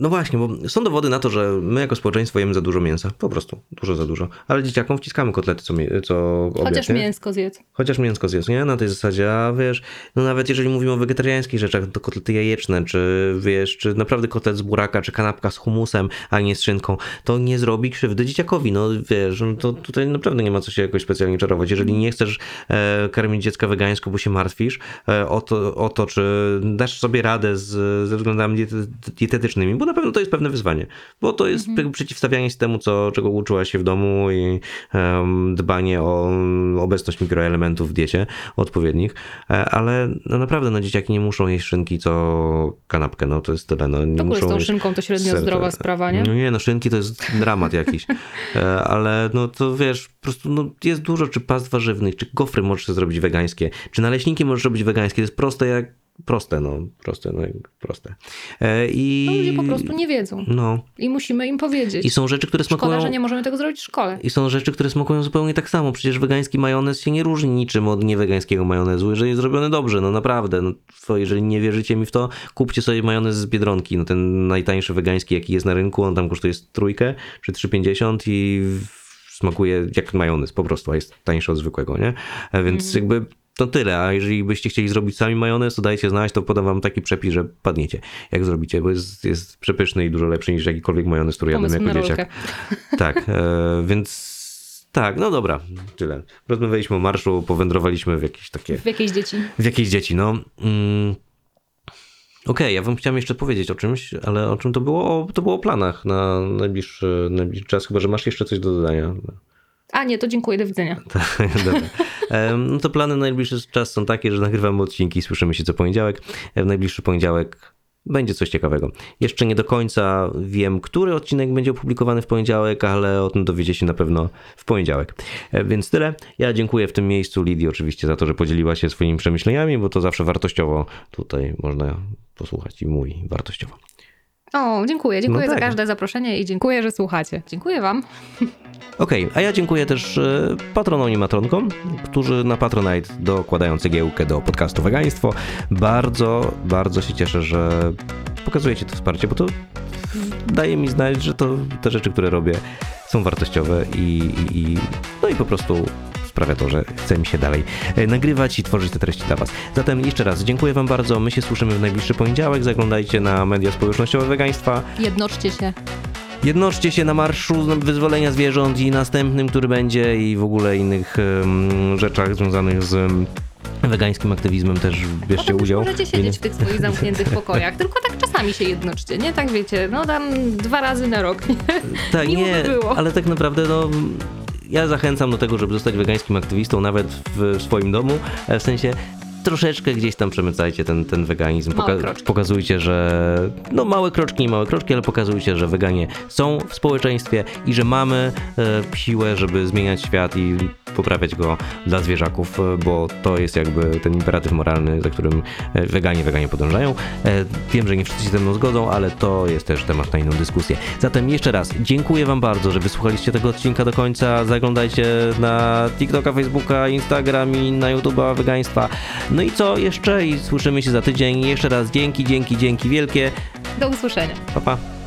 No właśnie, bo są dowody na to, że my jako społeczeństwo jemy za dużo mięsa. Po prostu, dużo za dużo. Ale dzieciakom wciskamy kotlety co, co obiad, Chociaż nie? mięsko zjedz. Chociaż mięsko zjedz, nie? Na tej zasadzie, a wiesz, no nawet jeżeli mówimy o wegetariańskich rzeczach, to kotlety jajeczne, czy wiesz, czy naprawdę kotlet z buraka, czy kanapka z humusem, a nie z szynką, to nie zrobi krzywdy dzieciakowi. No wiesz, no to tutaj naprawdę nie ma co się jakoś specjalnie czarować. Jeżeli nie chcesz e, karmić dziecka wegańsko, bo się martwisz e, o, to, o to, czy dasz sobie radę z, ze względami diety, dietetycznymi, bo na pewno to jest pewne wyzwanie, bo to jest mhm. przeciwstawianie się temu, co, czego uczyła się w domu i um, dbanie o obecność mikroelementów w diecie odpowiednich, e, ale no naprawdę no, dzieciaki nie muszą jeść szynki co kanapkę, no to jest tyle. No, nie to muszą z tą szynką to średnio ser, zdrowa sprawa, nie? No nie, no szynki to jest dramat jakiś, e, ale no to wiesz, po prostu no, jest dużo, czy past warzywnych, czy gofry możesz zrobić wegańskie, czy naleśniki możesz robić wegańskie, to jest proste jak proste, no, proste, no, proste. E, I... No, ludzie po prostu nie wiedzą No, i musimy im powiedzieć. i są rzeczy, które smakują... Szkoda, że nie możemy tego zrobić w szkole. I są rzeczy, które smakują zupełnie tak samo. Przecież wegański majonez się nie różni niczym od niewegańskiego majonezu, jeżeli jest zrobiony dobrze, no naprawdę. No, to jeżeli nie wierzycie mi w to, kupcie sobie majonez z Biedronki. No, ten najtańszy wegański, jaki jest na rynku, on tam kosztuje trójkę czy 3,50 i smakuje jak majonez po prostu, a jest tańszy od zwykłego, nie? E, Więc jakby to tyle, a jeżeli byście chcieli zrobić sami majonez, to dajcie znać, to podam wam taki przepis, że padniecie, jak zrobicie, bo jest, jest przepyszny i dużo lepszy niż jakikolwiek majonez, który jadłem Pomysł jako na dzieciak. Tak, e, więc tak, no dobra, tyle. Rozmawialiśmy o marszu, powędrowaliśmy w jakieś takie, W jakiejś dzieci. w jakieś dzieci, no. Mm. Okej, ja wam chciałem jeszcze powiedzieć o czymś, ale o czym to było? O, to było o planach na najbliższy, najbliższy czas, chyba że masz jeszcze coś do dodania. A nie, to dziękuję, do widzenia. Tak, Dobra. No to plany na najbliższy czas są takie, że nagrywamy odcinki, słyszymy się co poniedziałek. W najbliższy poniedziałek będzie coś ciekawego. Jeszcze nie do końca wiem, który odcinek będzie opublikowany w poniedziałek, ale o tym dowiecie się na pewno w poniedziałek. E, Więc tyle. Ja dziękuję w tym miejscu Lidii oczywiście za to, że podzieliła się swoimi przemyśleniami, bo to zawsze wartościowo tutaj można posłuchać i mówi wartościowo. O, dziękuję. Dziękuję No za tak. każde zaproszenie i dziękuję, że słuchacie. Dziękuję wam. Okej, a ja dziękuję też e, patronom i matronkom, którzy na Patronite dokładają cegiełkę do podcastu Wegaństwo. Bardzo, bardzo się cieszę, że pokazujecie to wsparcie, bo to daje mi znać, że to te rzeczy, które robię są wartościowe i, i, i no i po prostu sprawia to, że chce mi się dalej e, nagrywać i tworzyć te treści dla Was. Zatem jeszcze raz dziękuję Wam bardzo. My się słyszymy w najbliższy poniedziałek. Zaglądajcie na media społecznościowe wegaństwa. Jednoczcie się. Jednoczcie się na marszu wyzwolenia zwierząt i następnym, który będzie i w ogóle innych em, rzeczach związanych z em, wegańskim aktywizmem też bierzcie Potem też udział. możecie siedzieć w tych swoich zamkniętych pokojach. Tylko tak czasami się jednoczcie, nie? Tak wiecie, no tam dwa razy na rok. Nie? Tak, miło nie, by było. ale tak naprawdę no, ja zachęcam do tego, żeby zostać wegańskim aktywistą nawet w, swoim domu, e, w sensie troszeczkę gdzś tam przemycajcie ten, ten weganizm. Kroczki. pokazujcie, że no małe kroczki, małe kroczki, ale pokazujcie, że weganie są w społeczeństwie i że mamy e, siłę, żeby zmieniać świat i poprawiać go dla zwierzaków, e, bo to jest jakby ten imperatyw moralny, za którym e, weganie, weganie podążają. E, Wiem, że nie wszyscy się ze mną zgodzą, ale to jest też temat na inną dyskusję. Zatem jeszcze raz dziękuję Wam bardzo, że wysłuchaliście tego odcinka do końca. Zaglądajcie na TikToka, Facebooka, Instagram i na YouTube'a wegaństwa. No i co jeszcze? I słyszymy się za tydzień. Jeszcze raz dzięki, dzięki, dzięki wielkie. Do usłyszenia. Pa, pa.